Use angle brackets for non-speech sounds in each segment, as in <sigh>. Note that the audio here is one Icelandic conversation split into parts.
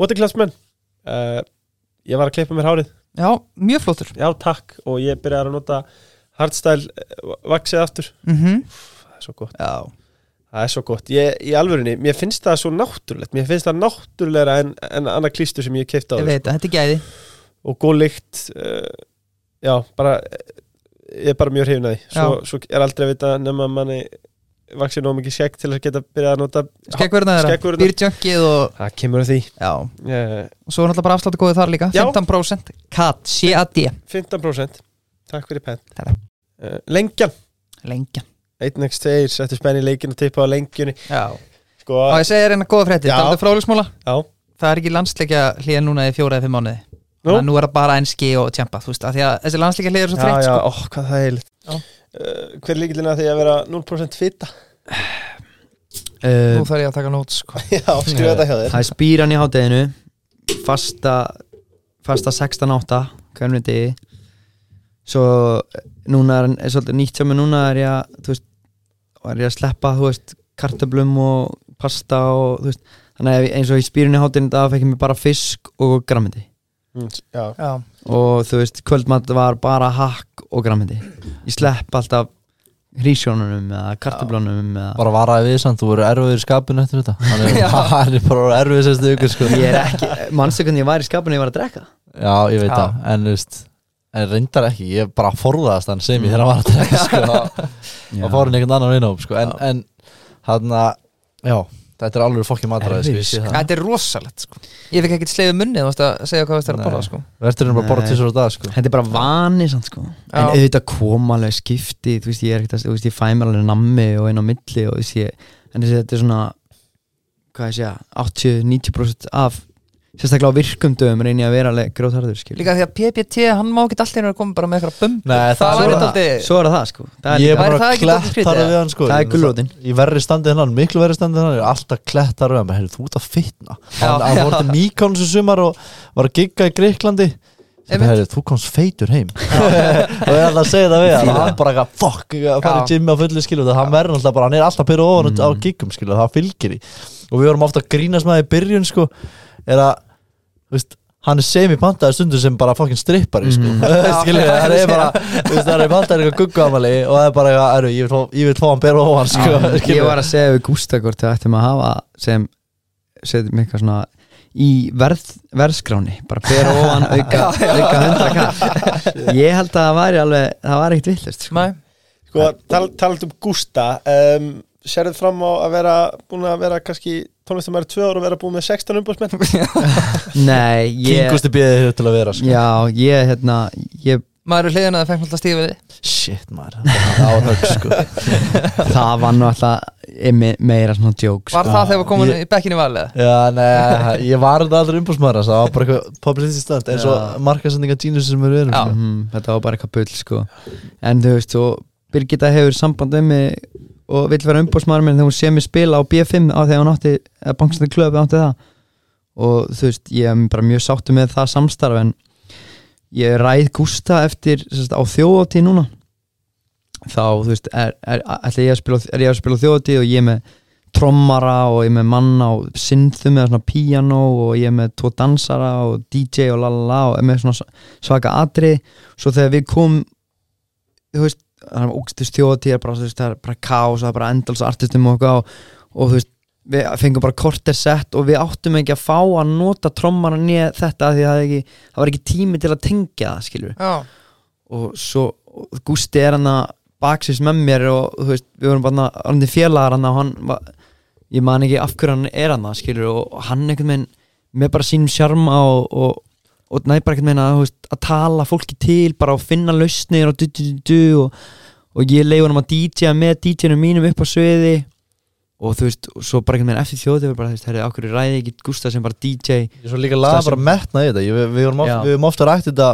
Waterclassmenn uh, Ég var að klippa mér hárið. Já, mjög flottur. Já, takk. Og ég byrjaði að nota hardstyle eh, vaxið aftur. Mm Það er svo gott. Já, Það er svo gott. Ég, í alvörinni, mér finnst það svo náttúrulegt. Mér finnst það náttúrulegra en, en annað klístur sem ég keipt á ég veit að þetta er gæði. Og góð lykt uh, Já, bara eh, Ég er bara mjög hrifin að því. Svo, svo er aldrei að vita nema að manni vaxið nóg mikið skegg til að geta byrjað að nota Skeggverðina byrjunkið og Það kemur að því. Uh, og svo er náttúrulega bara afsláttu góðið þar líka Já. 15% kat, C-A-D 15% Takk fyrir penn uh, Lengjan. Lengjan. 1x2 settu spenni í leikinu tippa á lengjunni. Sko, og ég segir hérna góða frétti. Það er frálegsmóla Það er ekki landsleikja hlýja núna í fjóra eða fimm mánuði. Nú? Að er það bara enski og tjampa Þú veist, af því að þessi landsleikja hlýja er svo þreytt er uh, Hver er líkillin að því að vera 0% fitta? Nú uh, þarf ég að taka nót sko. <laughs> Já, skrifa þetta hjá þér Það er spýran í hátteginu Fasta Fasta 16-8 Hvernig degi Svo Núna er, er svolítið nýtt hjá mig Núna er ég að Þú veist Er ég að sleppa Þú veist Kartöblum og pasta og Þú veist Þannig að ef- eins og í spýran í hátteginu Það fekk ég mig bara fisk og grammindi Mm, Já, Já, Og þú veist Kvöldmatt var bara hakk og grammindi Ég slepp alltaf Hrísjónunum eða kartöblunum eða bara varaði við samt, þú voru erfiður í skapinu eftir þetta. Hann er, <laughs> <laughs> bara erfiður sérstu ykkur sko. Ég er ekki, mannstu hvernig ég var í skapinu ég var að drekka? Já, ég veit Já. það, en þú veist en reyndar ekki, ég bara forðaðast hann sem ég þegar hann var að drekka sko, <laughs> þá- þá fór hann einhvern annan vinna sko, en, en hann að, já þetta er alveg fokkin matræði sko, þetta er rosalegt sko. Ég fikk ekkert sleiðu munni að segja hvað það er að borða sko. verður bara að borða Nei. tísur á dag sko. Þetta er bara vani samt sko En auðvitað koma alveg skipti Þú veist ég er ekkert að, þú veist ég fæ mér alveg nammi og einn á milli og veist ég En þessi þetta er svona Hvað ég segja 80-90% af Sérstaklega á virkum dögum reyni að vera alveg grótharður skil Líka því að PPT, hann má ekki alltaf að koma bara með eitthvað bumb Nei, Það svo er dálítið Svo er það sko. Það er ég er bara klettar skrítið, við hann sko. Það er gulrótin. í verri standið hennan, miklu verri standið hennan ég er alltaf klettar við hann, heyrðu, þú ert að fitna. Hann, hann voru til <laughs> Míkon sem sumar og var að gigga í Greiklandi. Heyrðu, þú komst feitur heim. <laughs> <laughs> Og ég er alltaf að segja það við hann. Hann bara eitthvað, fuck, að fara í gymmi á fullu skilu það hann verður alltaf bara, hann er alltaf pyrra ofan Mm. á giggum skilu, það fylgir í og við vorum ofta að grínast með það í byrjun sko. Er að, veist hann er semi-pantaði stundur sem bara fucking strippari sko, <laughs> Já. skilu, það er bara það er pantaði eitthvað gugguamali og það er bara eitthvað, "Heyrðu, ég vil fá- ég vil fá hann pyrra ofan sko, Ég var að segja við Gústa hvort við ættum að hafa sem setjum eitthvað svona í verð, verðskráni bara bera <laughs> ofan auka, auka 100 kall ég held að það væri alveg það var ekkert villust sko. Nei, sko, tal, talað um Gústa um, Sérðu fram á að vera búin að vera kannski tónlistamæri tvö ára og vera búin með 16 umbúrsmenn <laughs> nei, ég kingusti býðið þér til að vera sko. já, ég hérna ég, maður er hliðin að það fekk alltaf stífið þið shit maður, það var högg sko <laughs> það var nú alltaf me, meira svona djók Var sko. það þegar við komum Ég- í bekkinni valið? Já, nei, ég var aldrei umbúrsmaður það var bara eitthvað publicity stand eins og markasendinga genius sem við erum Já. sko. Mhm, þetta var bara eitthvað bull sko. en þú veist, og Birgitta hefur samband um mig og vill vera umbóðsmaður minn þegar hún sé mig spila á B5 á þegar hún átti, eða bankstændi klöfi átti það. Og þú veist, ég er bara mjög sáttu með það samstarf en ég ræð Gústa eftir sérst, á þjóðatíð núna. Þá, þú veist, er, er, er, ég að spila, spila á þjóðatíð og ég er með trommara og ég er með manna og synthum eða svona piano og ég er með tvo dansara og DJ og lalala og er með svona svaka atri svo þegar við kom þú veist, það er ógstist þjóðatíð bara, veist, það er bara kaos, það er bara endals artistum og og, og þú veist við fengum bara korter sett og við áttum ekki að fá að nota trommara nýja þetta því að það, ekki, það var ekki tími til að tengja það skilur Já, og svo og Gústi er hann að baksins með mér og veist, við vorum bara hann félagar hann og hann var, ég man ekki af hverju hann er hann skilur og hann einhvern veginn með bara sínum sjarma og, og, næ bara einhvern veginn að, að tala fólki til bara og finna lausnir og du du du du og, og ég leiði hann að DJ-a með DJ-num mínum upp á sviði. Og þú veist, og svo bara einhvern veginn eftir þjóðið bara, þú veist, herrið, ákveður ræði ekki Gústa sem bara DJ Ég er svo líka laga Það bara metna í þetta. Við, við, vorum við ofta rætt þetta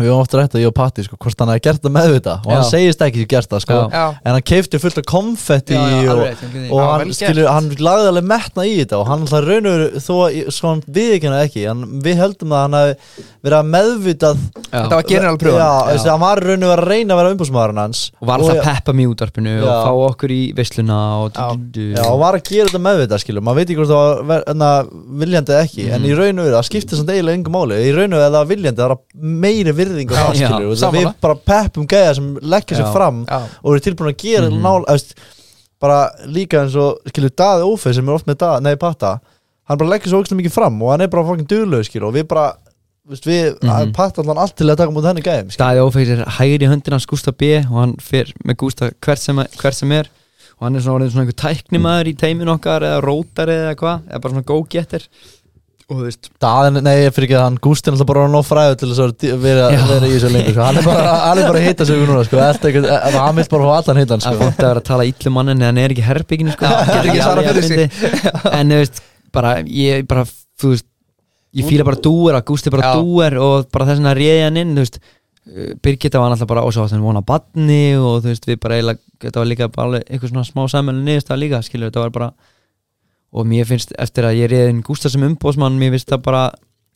og ég var ofta rætt að ég og Patti sko, hvort hann hefði gert það meðvita og hann Já. segist ekki sem gert það sko, Já. En hann keifti fullt af konfetti Já, og, alveg og Já, hann, skilur, hann lagði alveg metna í þetta og hann alltaf raun og veru þó sko hann við ekki hann ekki hann, við höldum að hann hefði verið að meðvitað þetta var general já, pröfun hann var raun og veru að reyna að vera umbúsmaðurinn hans og var alltaf og, að peppa mig í útvarpinu og fá okkur í veisluna og og var að gera þetta meðvitað skilur. Maður veit ekki hvort það var enna, viljandi í í virðing og Já, það já, skilur og við bara peppum gæða sem leggja sér fram Já, og eru tilbúin að gera Mhm. nál, eðst, bara líka eins og skilur Daði Ófeð sem er oft með Daði, nei Patta hann bara leggja svo ógæslega mikið fram og hann er bara fokkin duglega skilur og við bara veist, við, mm Mhm. Patta allan allt til að taka mútið henni gæðum. Daði Ófegs er hægri höndin hans Gústa B og hann fer með Gústa hvert sem, hvert sem er og hann er svona orðin svona einhver tæknimaður í teimin okkar eða rótari eða hvað eða bara svona go-getter og þú veist Daði, nei, ég fyrir ekki að hann Gústin alltaf bara nóg fræðu til þess að vera, vera í þessu lengur sko. hann er bara, hann er bara að hitta sig núna sko. <laughs> Eitthvað, hann vil bara fá allan hittan það er sko. fónt að vera að tala ítlu mannin en hann er ekki herbygginu sko. getur ekki svarað fyrir sig. <laughs> en þú veist, bara ég bara, þú veist ég fíla bara dúer að Gústi er bara dúer og bara þess að réði hann inn þú veist, Birgitta var alltaf bara ósátt hann vona badni og þú veist við bara eiginlega, þetta var líka bara alveg eitthvað svona smá og mér finnst eftir að ég réði inn Gústa sem umbóðsmann, mér finnst það bara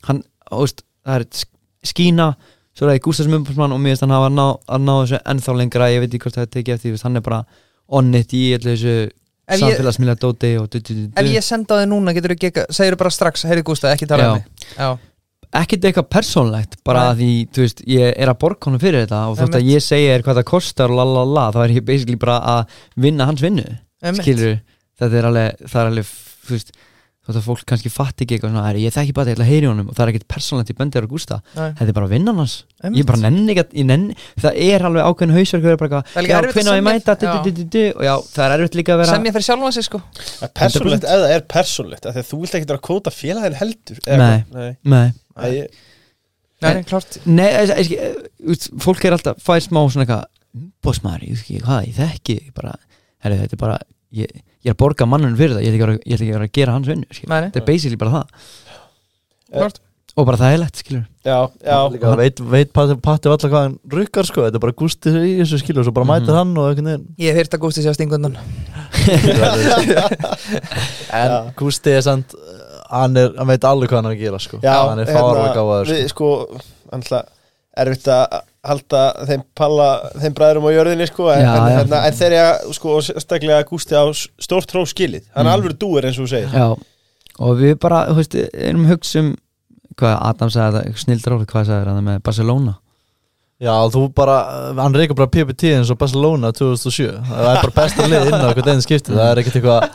hann, þú veist, það er sk- skína svo það Gústa sem umbóðsmann og mér finnst hann að ná, að ná þessu ennþá lengra. Ég veit ekki hvort það er tekið eftir, þú hann er bara onnit í allir þessu samfélagsmiðla dóti og du, du, du, Ef ég senda á þig núna, getur þú ekki segir bara strax, heyrðu Gústa, ekki tala um mig. Já, ekkert eitthvað persónlegt bara Nei. því, þú veist, ég er að borga honum fyrir þetta og þótt að ég segja er hvað það kostar lalala, þá er ég basically bara að vinna hans vinnu, skilur þetta er alveg, það er alveg, þú veist þótt að fólk kannski fatti ekki eitthvað svona "Herri, ég þekki bara þetta, ég ætla að heyri honum. Og það er ekkert persónlegt í böndir og gústa, þetta er bara vinnan hans. Ég bara nenni ekki að, ég nenni það er alveg ákveðin hausverk að vera bara Það er eitthvað, líka já, erfitt að ég mæta? Og já, það er erfitt líka að vera sem ég fyrir sjálfan sig sko. Persónlegt, það er persónlegt af því að þú vilt ekki vera að kóta félagin heldur eða Nei. nei. Nei, Æ, ég- Nei, En- nei, klart Nei, ég, ég, ég, ég, fólk er alltaf fær smá svona eitthvað bósmaður, ég veit ekki hvað, ég þekki ég bara, herri, þetta er bara ég, er að borga mannunum fyrir það, ég ætla ekki ekki að gera hans vinnu, þetta er basically bara það Klart. og bara það er lett, skilur já, já, Líka, veit, veit Patti, Patti allar hvað hann rukkar sko. þetta er bara Gústi í þessu skilur og svo bara Mhm. mætir hann og einhvern veginn Ég hef heyrt að Gústi sé á stingundan <laughs> en Já. Gústi er samt hann, er, hann veit alveg hvað hann er að gera sko. já hann er fárlega gáðaður við sko. sko, annað erfitt að halda þeim palla þeim bræðurum á jörðinni sko en, Já, já. en, en þeir ég sko staklega Gústi á stórt tróf skilið hann er Mm. alveg dúir eins og þú segir já, og við bara, þú veist, erum hugsa um hvað Adam sagði snildur orð hvað sagði það með Barcelona já þú bara hann reyka bara PPT eins og Barcelona 2007 það er bara besta lið inn á eitthvað einn skipti það er ekkert eitthvað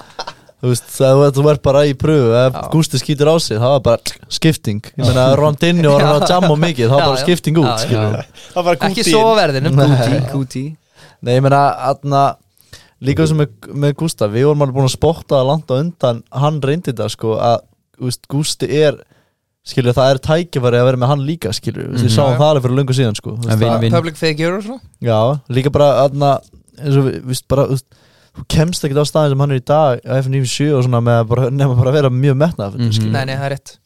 Þú veist, þú ert bara í pröfu ef Já. Gústi skýtur á sig, það var bara skipting. Ég meina Rondinho var <laughs> að jamma mikið það var bara skipting út það var Ekki svo á verðinum. <laughs> Nei. Ég meina, aðna líka sem með, með Gústa, við vorum alveg búin að spotta það langt á undan, hann reyndi þetta sko að, veist, Gústi er skilur, það er tækifæri að vera með hann líka skilur, mm við sáum Já, já. það alveg fyrir löngu síðan sko, veist, vin- vin- Public figure og svo já, líka bara aðna, eins og við, við bara, þú veist, kemst ekkert á staðin sem hann er í dag á F97 og svona með bara, nema bara að vera mjög metnað mm Mhm. Nei, nei, það er rétt.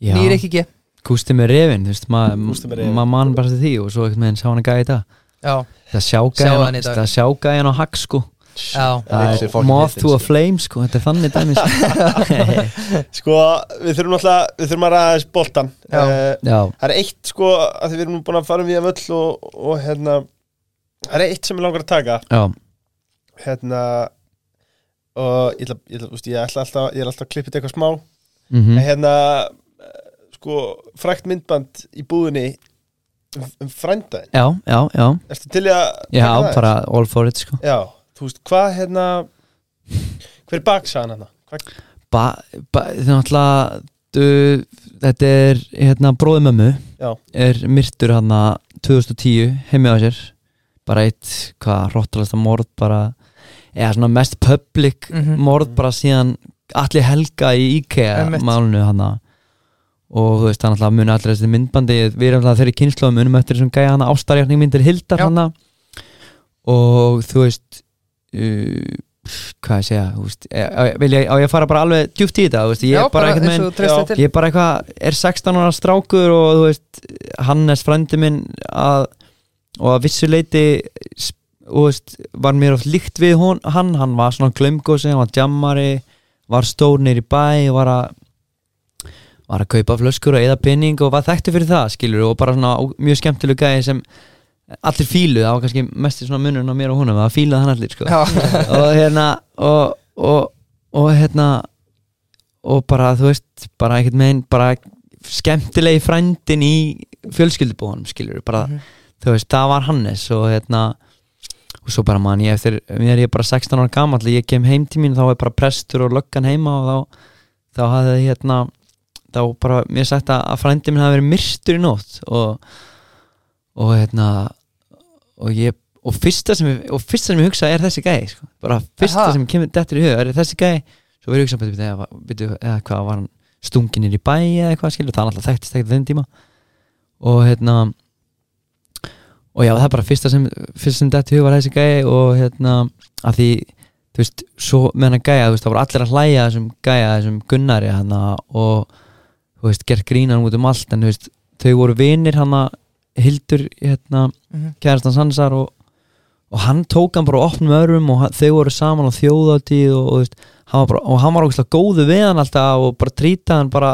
Já, Nýr ekki ekki Gústi með refin, þú veist, maður Gústi með refinn. ma mann bara til því og svo ekkert með henn sá hann að gæja þetta Já, það sjá í gæjan dag. það sjá gæjan á hag sko. Moth to a sko. flame sko, þetta er þannig dæmi sko. <laughs> sko við þurfum alltaf við þurfum að ræða þess boltan Já. Eh, Já, það er eitt sko að því við erum nú búin að fara um við að völl og, og hérna það er eitt sem ég langar að taka. Já, hérna og ég ætla, ég úst, ég ætla alltaf ég er alltaf að klippa þetta eitthvað smá. Mhm. En hérna eh, sko frækt myndband í búðinni um, um frændaðin Já, já, já, ertu til að já, bara all for it sko. Já, þú veist, hvað hérna hver er baksaðan hérna ba, ba, Það er náttúrulega du, Þetta er hérna bróði mömmu Já. er myrtur hann 2010 heimi á sér. Bara eitt, hvað, hróttalasta morð bara, eða svona mest public Mhm. morð bara síðan allir helga í IKEA málunu hann og þú veist, hann alltaf muni allir þessi myndbandi við erum alltaf þeirri kynnslóðum munum eftir þessum gæja hann ástarjarning myndir Hildar hann og þú veist uh, hvað ég segja, veist, á, vil ég, á ég að fara bara alveg djúpt í þetta, veist, ég Já, er bara bara og til. ég er bara eitthvað, er 16 ára strákur og þú veist, Hannes frændi minn að, og að vissu leiti s- og veist, var mér oft líkt við hon, hann, hann var svona glömgósi, hann var jammari var stór neyri bæ var að var að kaupa flöskur og eða penning og var þekktu fyrir það, skilur og bara svona mjög skemmtileg gæði sem allir fíluð, það var kannski mest svona munurinn á mér og honum, það fíluð hann allir, sko. <laughs> Og hérna og, og, og hérna og bara þú veist bara einhvern veginn bara skemmtilegi frændin í fjölskyldubóðanum skilur bara Mhm. þú veist það var Hannes og hérna og svo bara man ég eftir mér er ég bara 16 ára gamall ég kem heim til mín þá er bara prestur og löggan heima og þá þá hafði hérna þá bara mér sagt að, frændi minn hafi verið myrstur í nótt og og hérna og ég og fyrsta sem ég, og fyrsta sem ég hugsa er þessi gæi sko. bara fyrsta Aha. sem kemur dettur í hug er þessi gæi svo verður ég hugsa betur, eða, hvað var hann stunginir í bæ eða eitthvað skilur það er alltaf þekktist ekkert þeim tíma og hérna og já það er bara fyrsta sem fyrsta sem í hug var þessi gæi og hérna að því þú veist svo með hann gæja þú veist það voru allir að hlæja að þessum gæja þessum gunnari hana og þú veist gert grínan út um allt en þú veist þau voru vinir hana Hildur hérna Mhm. kærastan Sansar og, og hann tók hann bara opnum örum og hann, þau voru saman á þjóðatíð og, og, þú veist, hann bara, og hann var ógæslega góðu við hann alltaf og bara trýta hann bara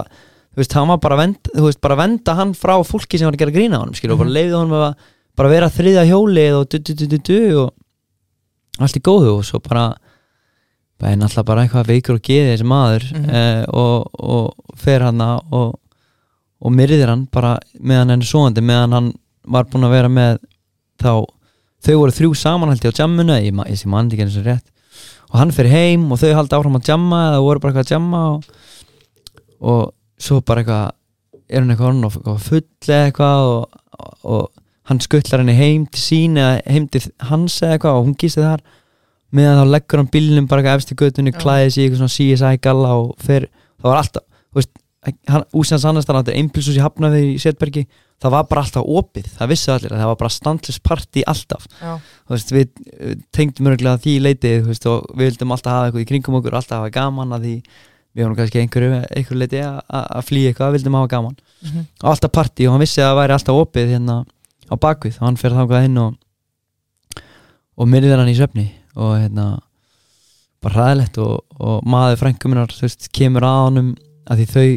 þú veist, hann var bara að þú veist, bara að venda hann frá fólki sem var að gera grína á hann skilur, og bara leiði honum að bara vera þriða hjólið og du, du, du, du, du, og allt í góðu og svo bara bara er náttúrulega bara eitthvað veikur og geði þessi maður Mhm. eh, og, og fer hann og, og myrðir hann bara meðan hann er svoandi meðan hann var búinn að vera með þá þau voru þrjú samanhaldi á jammuna ég, ég sé mann ekki eins og rétt og hann fer heim og þau haldi áfram að jamma eða voru bara eitthvað að jamma og, og svo bara eitthvað er hann eitthvað orðinn of- of full eitthvað og, og, og hann skuttlar henni heim til sín eða heim til hans eða eitthvað og hún gísti þar. Meðan þá leggur hann bílnum bara eitthvað í göttunni, Já. klæði sig í eitthvað svona CSI galla og fer, það var alltaf veist, hann, úsins annars þannig að þetta einpilsus í Hafnaði í Setbergi það var bara alltaf opið, það vissu allir að það var bara standlis party alltaf. Þú veist, við við tengdum örgulega því leitið þú veist, og við vildum alltaf hafa eitthvað í kringum okkur alltaf hafa gaman að því við vorum kannski einhverju, einhverju leiti að, flýja eitthvað, vildum hafa gaman. Mhm. og alltaf party og hann vissi að það væri alltaf opið hérna á bakvið og hann fer þangað inn og og myrðir hann í svefni og hérna bara hræðilegt og, og maður frænkuminar þú veist, kemur að honum að því þau,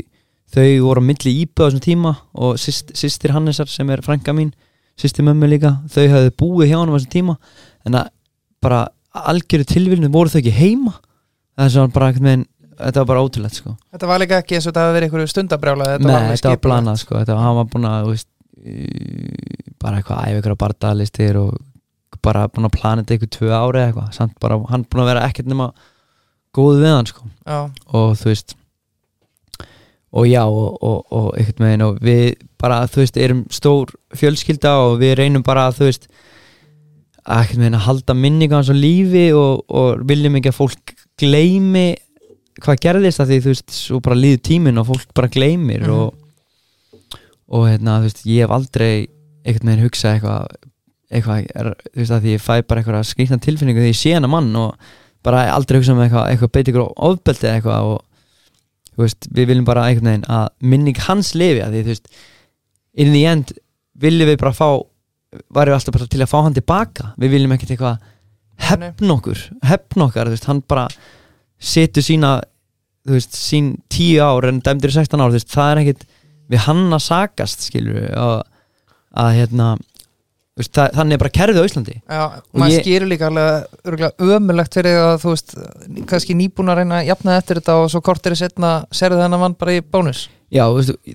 þau voru á milli íbúð á þessum tíma og syst, systir Hannesar sem er frænka mín, systir mömmu líka þau hafðu búið hjá honum á þessum tíma. En að bara algjöru tilvílinu voru þau ekki heima. Það er svona bara einhvern veginn þetta var bara ótrúlegt sko. Þetta var líka ekki eins og þetta hafi verið einhverju stundabrjála Þetta Nei, var þetta var planað sko. Þetta var, hann var búin að þú veist, bara eitthvað æfa ykkur á bardalistir og bara búin að plana þetta ykkur tvö ári eitthvað. Samt bara, hann búin að vera ekkert nema góð við hann sko. Já, og þú veist og já og, og, og einhvern veginn og við bara þú veist erum stór fjölskylda og við reynum bara þú veist að einhvern veginn að halda minninga hans á lífi og, og viljum ekki að fólk gleymi hvað gerðist að því þú veist svo bara líður tíminn og fólk bara gleymir Mhm. og, og hérna þú veist ég hef aldrei einhvern veginn hugsað eitthvað eitthvað, þú veist að því ég fæ bara eitthvað skrýtna tilfinningu þegar ég sé hana mann og bara aldrei hugsa um eitthvað, eitthvað beit ykkur á ofbeldi eitthvað og þú veist, við viljum bara einhvern veginn að minning hans lifi að því þú veist in the end viljum við bara fá varum við alltaf bara til að fá hann tilbaka. Við viljum ekkert eitthvað hefn okkur hefn okkar, þú veist, hann bara setur sína þú veist, sín tíu ár en dæmdur í 16 ár, þú veist, það er ekkert við hann að sakast, skilur við og að hérna veist, það, þannig er bara kerfið á Íslandi. Já maður ég- skýrir líka alveg ömulegt fyrir að þú veist kannski nýbúin að reyna að jafna eftir þetta og svo kortir í setna serðu þennan mann bara í bónus. Já,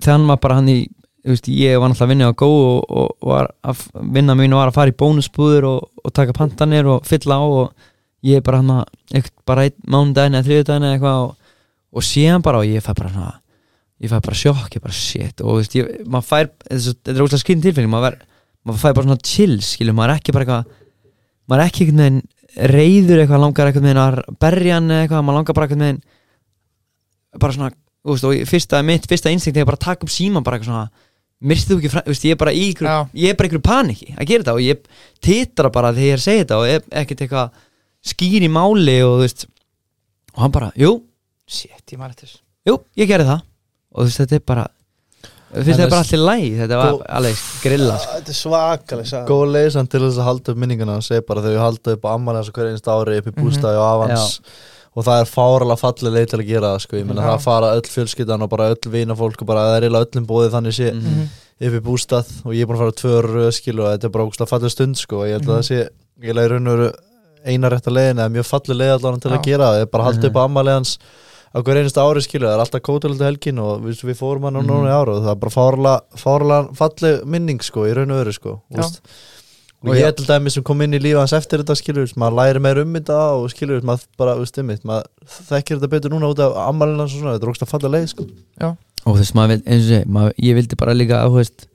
þannig var bara hann í veist, ég var náttúrulega að vinna á Go og, og, og var að, vinna mín var að fara í bónusbúður og, og taka pantanir og fylla á og ég er bara hann að bara einn mánudaginn eða þriðudaginn eða eitthvað og, og síðan bara og ég fæ bara hana, ég fæ bara sjokk, ég bara shit. Og veist, ég, maður fær, þetta er óslega skinn tilfinning, maður, maður fær bara svona chill skilur, maður er ekki bara eitthvað maður er ekki einhvern veginn reyður eitthvað langar einhvern veginn að berja hann eða eitthvað, maður langar bara einhvern veginn bara svona, þú veist, og fyrsta, mitt fyrsta instinkt er bara að taka upp síman bara eitthvað svona myrstu þú ekki, fra- þú veist, ég er bara í ykkur, ég er bara ykkur paniki að gera þetta og ég titra bara þegar ég segja þetta og er ekkert eitthvað skýr í máli og þú veist og hann bara, jú, Shit, ég maður eftir jú, ég gerði það og þú veist, þetta er bara finnst En þetta bara þess- allir læg þetta var Gó- alveg grilla sko. Þetta er svakaleg saga. Góð leysan til þess að halda upp minninguna og segja bara þau halda upp ammali hans og hverja einst ári upp í bústæði og avans og það er fáralega fallið leið til að gera það sko, ég meina Já. það fara öll fjölskyldan og bara öll vinafólk og bara það er eiginlega öllum bóðið þannig sé Mhm. upp í bústað og ég er búin að fara tvö röðskil og þetta er bara ógustlega fallið stund sko og ég held að það sé eiginlega í raun og veru eina rétta leiðin eða mjög fallið leið allan til að Já. gera það, ég er bara að halda Mhm. upp ammali hans á hver einasta ári skilu, það er alltaf kótalöldu helgin og við, við fórum hann á Mhm. núna í ára og það er bara fárlega, fárlega fallið minning sko, í raun og veru sko Já. úst. og Og ég já. til dæmi sem kom inn í lífa hans eftir þetta skilur, maður læri meir um þetta og skilur, maður bara, veist, einmitt, maður þekkir þetta betur núna út af ammalinn hans og svona, þetta er ógst að falla leið sko. og þú veist, maður, eins og segi, maður, ég vildi bara líka veist,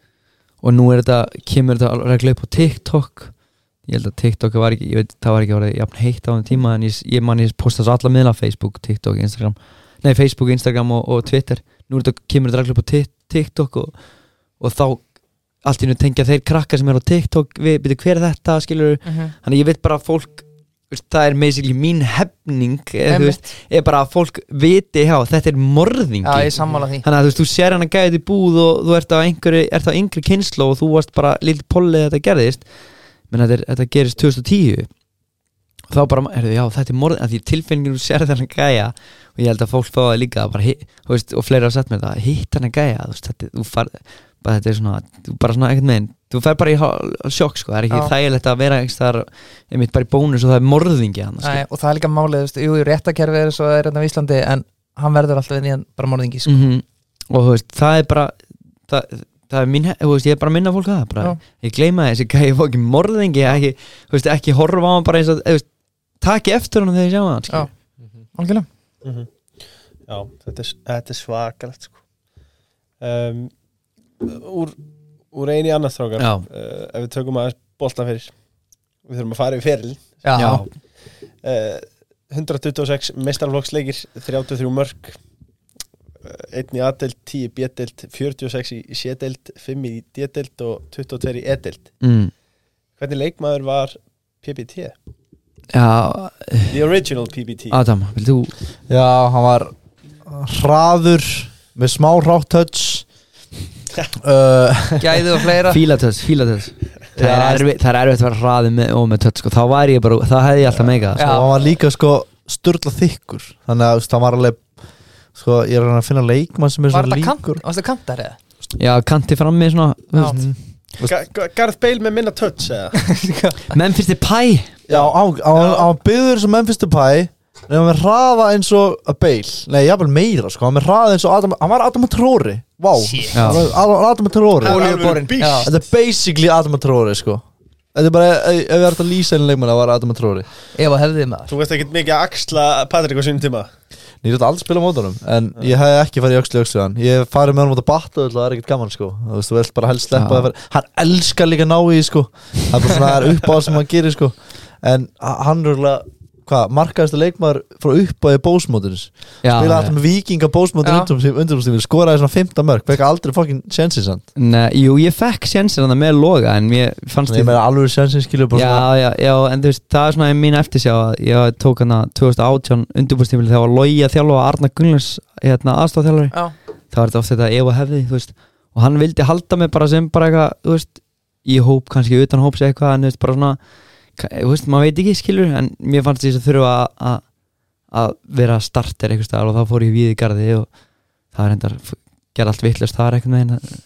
og nú er þetta kemur þetta regla upp á TikTok ég held að TikTok var ekki, ég veit, það var ekki orðið jafn heitt á þeim tíma en ég, ég man ég posta svo alla miðla Facebook, TikTok, Instagram. Nei, Facebook, Instagram og, og Twitter. Nú er þetta, kemur þetta á Ti- TikTok og, og þá allt í nú tengja þeir krakka sem er á TikTok við, byrju, hver er þetta, skilur þannig ég veit bara að fólk það er basically mín hefning þú veist, er bara að fólk viti já, þetta er morðingi. Já, Þannig að þú veist, þú sér hann að gæði búð og þú ert á einhverju, ert á yngri kynslu og þú varst bara lill pollið þetta gerðist menn þetta, þetta gerist 2010 og þá bara, er já, þetta er morðin því tilfinningin þú sér þennan gæja og ég held að fólk fá það líka bara, veist, og fleiri hafa sett mér það, hitt hann að gæja veist, þetta, þú far, bara þetta er svona þú bara svona ekkert meginn, þú fer bara í sjokk sko, það er ekki Já. þægilegt að vera þar, einmitt bara í bónus og það er morðingi hann, Nei, og það er líka málið, þú veist, jú, réttakerfi er svo er hérna á Íslandi en hann verður alltaf í hann bara morðingi sko. mm og þú veist, það er bara það, það er mín, þú veist, ég er bara að minna fólk að það bara, Já. ég gleyma þessi gæði fók ekki morðingi, ekki, þú veist, ekki horfa á hann bara eins og, þú veist, taki eftir hann þegar ég sjá hann, Já. skilur. Algjörlega Mhm. Já, þetta er, þetta er svakalegt sko. um, úr, úr eini annars strákar Já. uh, ef við tökum aðeins boltan fyrir við þurfum að fara í feril Já, Já. uh, 126 mestarflokksleikir 33 mörg einn í A-deild, 10 í B-deild 46 í C-deild, 5 í D-deild og 22 í E-deild. Mm. hvernig leikmaður var PBT? Já, The original PBT Adam, vil þú? Já, hann var hraður með smá touch. <laughs> Uh, gæði og fleira. Fílatöðs, fílatöðs það, er erfitt- það er að vera hraði með, og með tött, sko, þá væri ég bara, það hefði ég alltaf meikað, Já. og hann var líka sko sturla þykkur. Þannig að hann var alveg sko, ég er að finna leikmann sem er Var svona þetta kant, líkur varstu kantar eða? Já, kanti frammi svona, þú Já. veist Ga Ga- Gareth Bale með minna touch eða? menn finnst þið pæ Já, hann hann var byggður sem Memphis Depay nefnum með hraða eins og Bale Nei, jafnvel meira sko, hann var með hraða eins og Adam, hann var Adam Tróri Vá, Shit. Já. hann var Adam- Adam Tróri Hann Olíuborinn. alveg beast. Já. Þetta er basically Adam Tróri sko Þetta er bara, ef ef við erum að lýsa einu leikmann það var Adam Tróri Ef að hefði maður Þú veist ekki mikið að axla Patrik á sínum tíma Ég er aldrei að spila mót honum En ég hef ekki farið í öxli öxli hann Ég hef farið með honum út að batta og það er ekkert gaman sko. Þú veist, þú vilt bara helst sleppa fyrir Hann elskar líka ná í sko. Það er bara svona það er uppáð sem hann gerir sko. En hann er örgulega Hvað, markaðist leikmaður frá uppáði bósmótins. Já, Spila alltaf með vikinga bósmótin Já. undirumstífin Skoraði svona 15 mörg Fekk aldrei fokkin sjensin sant Nei, jú, ég fekk sjensin hann með loga en mér fannst Ég meina alveg sjensin skilur bara já, svona já, já, en þú veist, það er svona mín eftirsjá að ég tók hann að 2018 undirbúrstífili þegar var logi að þjálfa Arna Gunnlars hérna, aðstofþjálfari Já, það var þetta oft þetta ef og hefði þú veist, og hann vildi halda mig bara sem bara eitthvað þú veist, maður veit ekki skilur, en mér fannst því að þurfa að- að vera starter eitthvað staðar og þá fór ég við í garði og það er hendar, gerði allt vittlust það er eitthvað með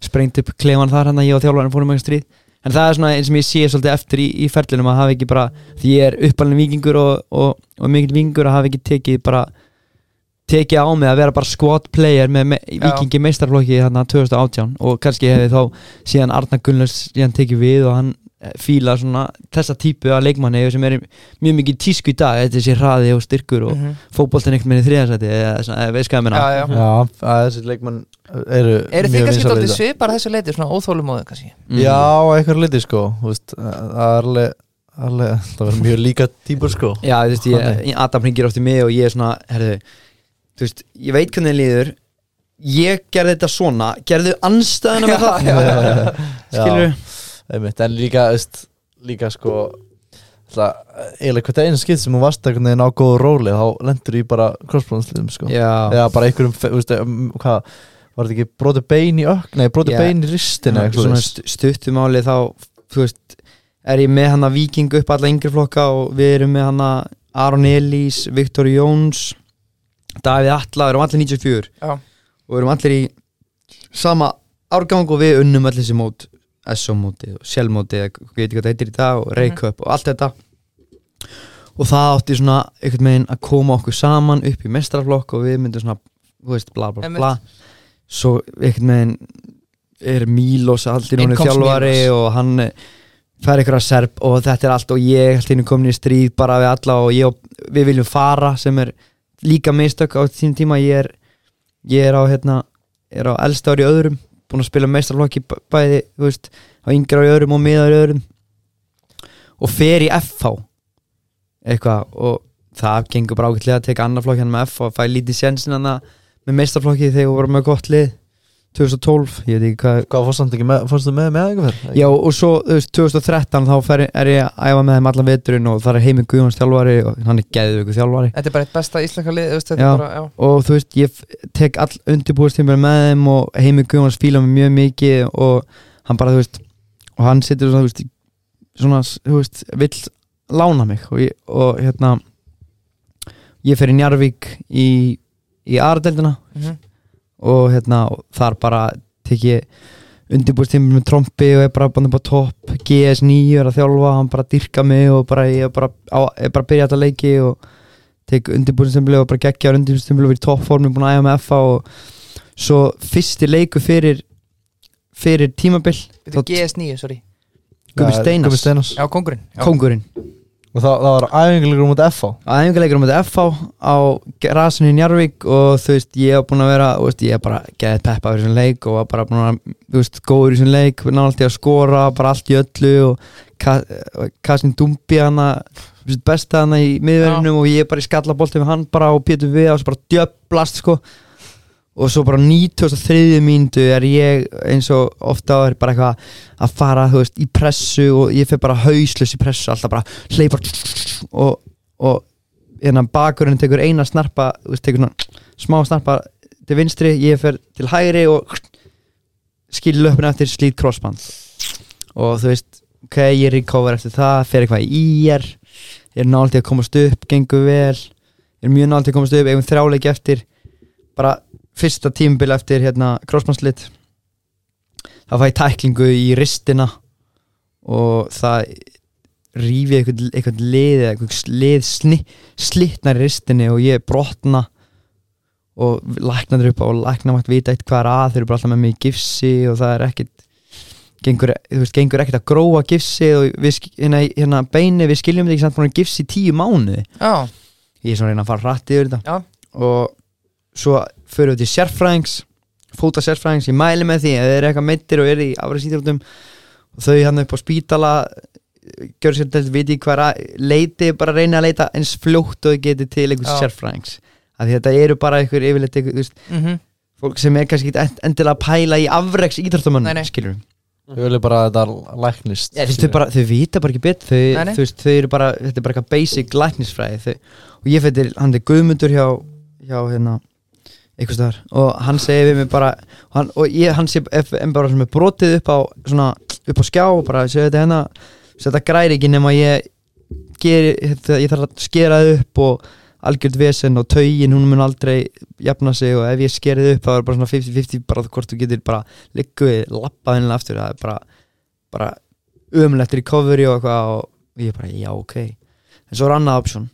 sprengt upp klefan þar hann að ég og þjálfarinn fórum eitthvað stríð en það er svona eins sem ég sé svolítið eftir í, í ferlinum að hafa ekki bara, því ég er uppalinn vikingur og, og, og mikill vikingur að hafa ekki tekið bara tekið á mig að vera bara squad player með, Já. vikingi meistarflokki þarna 2018 og kannski hefði þá síðan Arna Gunnlars síðan tekið við og hann fíla svona þessa típu af leikmanni sem er mjög mikið tísku í dag þetta er sér hraði og styrkur og Mhm. fótboltin ekkert með í þriðarsæti eða svona, eða veist hvað ég meina já, já Já, þessi leikmann eru Er þið mjög kannski vinsælir í dálítið dag. svipar þessu leiti, svona óþólumóðu kannski Mm. Já, eitthvað liti sko veist, Það er alveg, alveg Það verður mjög líka típur sko Já, þú veist, ég. Adam hringir oft í mig og ég er svona, herðu þú veist, ég veit hvernig þið líður ég gerði þetta svona gerðu anstæðuna með það skilur En líka, veist, líka sko Það, eiginlega hvert einu skipt sem hún varst einhvern veginn á góðu róli þá lendur í bara crossbóðansliðum sko. Já, eða bara einhverjum veist, um, hvað, var þetta ekki brotið bein í ökk nei, brotið Já. bein í ristina stuttumáli þá þú veist, er ég með hann að viking upp alla yngri flokka og við erum með hann að Aron Elís, Viktor Jóns Davíð Atla, við erum allir 94 Já. og við erum allir í sama árgang og við unnum allir þessi mót SO móti og eða hvað veit ekki hvað það heitir í dag og Reykjöp og allt þetta. Og það átti svona einhvern veginn að koma okkur saman upp í mestrarflokk og við myndum svona, þú veist, bla bla bla. Svo einhvern veginn er Mílos allir komst þjálfari Mílos. og hann eh, fær eitthvað serb og þetta er allt og ég held henni komin í stríð bara við alla og ég, og við viljum fara sem er líka mistök á þínum tíma. Ég er, ég er á hérna er á elsta ári öðrum búin að spila meistarflokki bæ- bæði þú veist, á yngra í öðrum og miðar í öðrum. Og fer í FH eitthvað og það gengur bara ágætlega að teka annar flokk hann með FH og fæ lítið sjensin hann með meistarflokki þegar við vorum með gott lið 2012, ég veit ekki hvað hvað fórst ekki með, fórstu með með eitthvað fyrr? Já og svo þú veist, 2013 þá fer, er ég að æfa með þeim allan veturinn og það er heimi Guðjóns þjálfari og hann er geðveiku þjálfari Þetta er bara eitt besta íslenska lið þú veist, þetta Já. er bara, já. og þú veist ég tek all undirbúðstímur með þeim og heimi Guðjóns fíla mig mjög mikið og hann bara þú veist og hann situr svona þú veist, í- svona þú veist vill lána mig og, ég, og hérna ég fer í Njarvík í, í Aradeldina Mhm. Og hérna þar bara tek ég undirbúrstímur með trompi og er bara búin upp á topp. GS9 er að þjálfa, hann bara dyrka mig og bara ég er bara, á, er bara að byrja þetta leiki og tek undirbúrstímur og bara geggja undirbúrstímur og verið í toppformi búin að æfa með FA og svo fyrsti leiku fyrir fyrir tímabil Þetta þá- GS9, sorry. Gubbi Ja, Steinars. Gubbi Steinars. Já, kongurinn já. kongurinn og það, það var æfingulegur um út FH að æfingarleikur um FH á rasinu í Njarvík og þú veist ég hef búin að vera þú veist, ég hef bara geðið peppa fyrir þessum leik og var bara búin að þú veist, góður í þessum leik náttúrulega að skora, bara allt í öllu og Ka- Kassin Dumbi hana þú veist, besta hana í miðverðinum og ég er bara í skallabolti með hann bara og Pétur við og svo bara djöblast sko og svo bara 93 mínútu er ég eins og ofta er bara eitthvað að fara veist í pressu og ég fer bara hauslös í pressu alltaf bara hleypar og, og hérna bakurinn tekur eina snarpa veist tekur smá snarpa til vinstri, ég fer til hægri og skil löpun eftir slít crossband. Og þú veist ok, ég recover eftir það fer eitthvað í IR ég er náttúrulega að komast upp, gengur vel ég er mjög náttúrulega að komast upp, eigum þrjáleiki eftir bara fyrsta tímabil eftir hérna crossbandslit þá fæ tæklingu í ristina og það rífi eitthvað, eitthvað lið eða eitthvað lið sni, slitnar í ristinni og ég brotna og læknaður upp og lækna mætt vita eitt hvað er að þeir eru bara alltaf með mig í gifsi og það er ekkit gengur, þú veist, gengur ekkit að gróa gifsi og við, hérna, hérna beini við skiljum þetta ekki samt að gifsi tíu mánuði. Já, ég er svona að reyna að fara rætt yfir þetta. Já. og svo förum við til sérfræðings fóta sérfræðings, ég mæli með því ef þeir eru eitthvað meittir og eru í afræðsýþróttum og þau hann upp á spítala gjör sér til viti hvað er að leiti, bara reyna að leita eins fljótt og þau geti til einhvers sérfræðings. Af því þetta eru bara einhver yfirleitt veist, mhm. fólk sem er kannski endilega að pæla í íþróttamönnum, nei. skilur Þau vilja bara að þetta læknist Já, þau, bara, þau vita bara ekki bara, þetta er bara eitthvað basic læknisfræði þau, og ég fyrir hann er Guðmundur hjá, hjá hérna, eitthvað staðar. Og hann segir við mig bara hann, og ég, hann sé bara sem er brotið upp á svona, upp á skjá og bara segja þetta hérna, þetta græri ekki nema ég geri, ég þarf að skera það upp og algjörð vesen og taugin, hún mun aldrei jafna sig og ef ég skerið upp þá er bara svona 50-50 bara hvort þú getur bara likkuð, lappað hennilega aftur það er bara, bara umlegt recovery og eitthvað og ég bara, já, ok. En svo er annað option.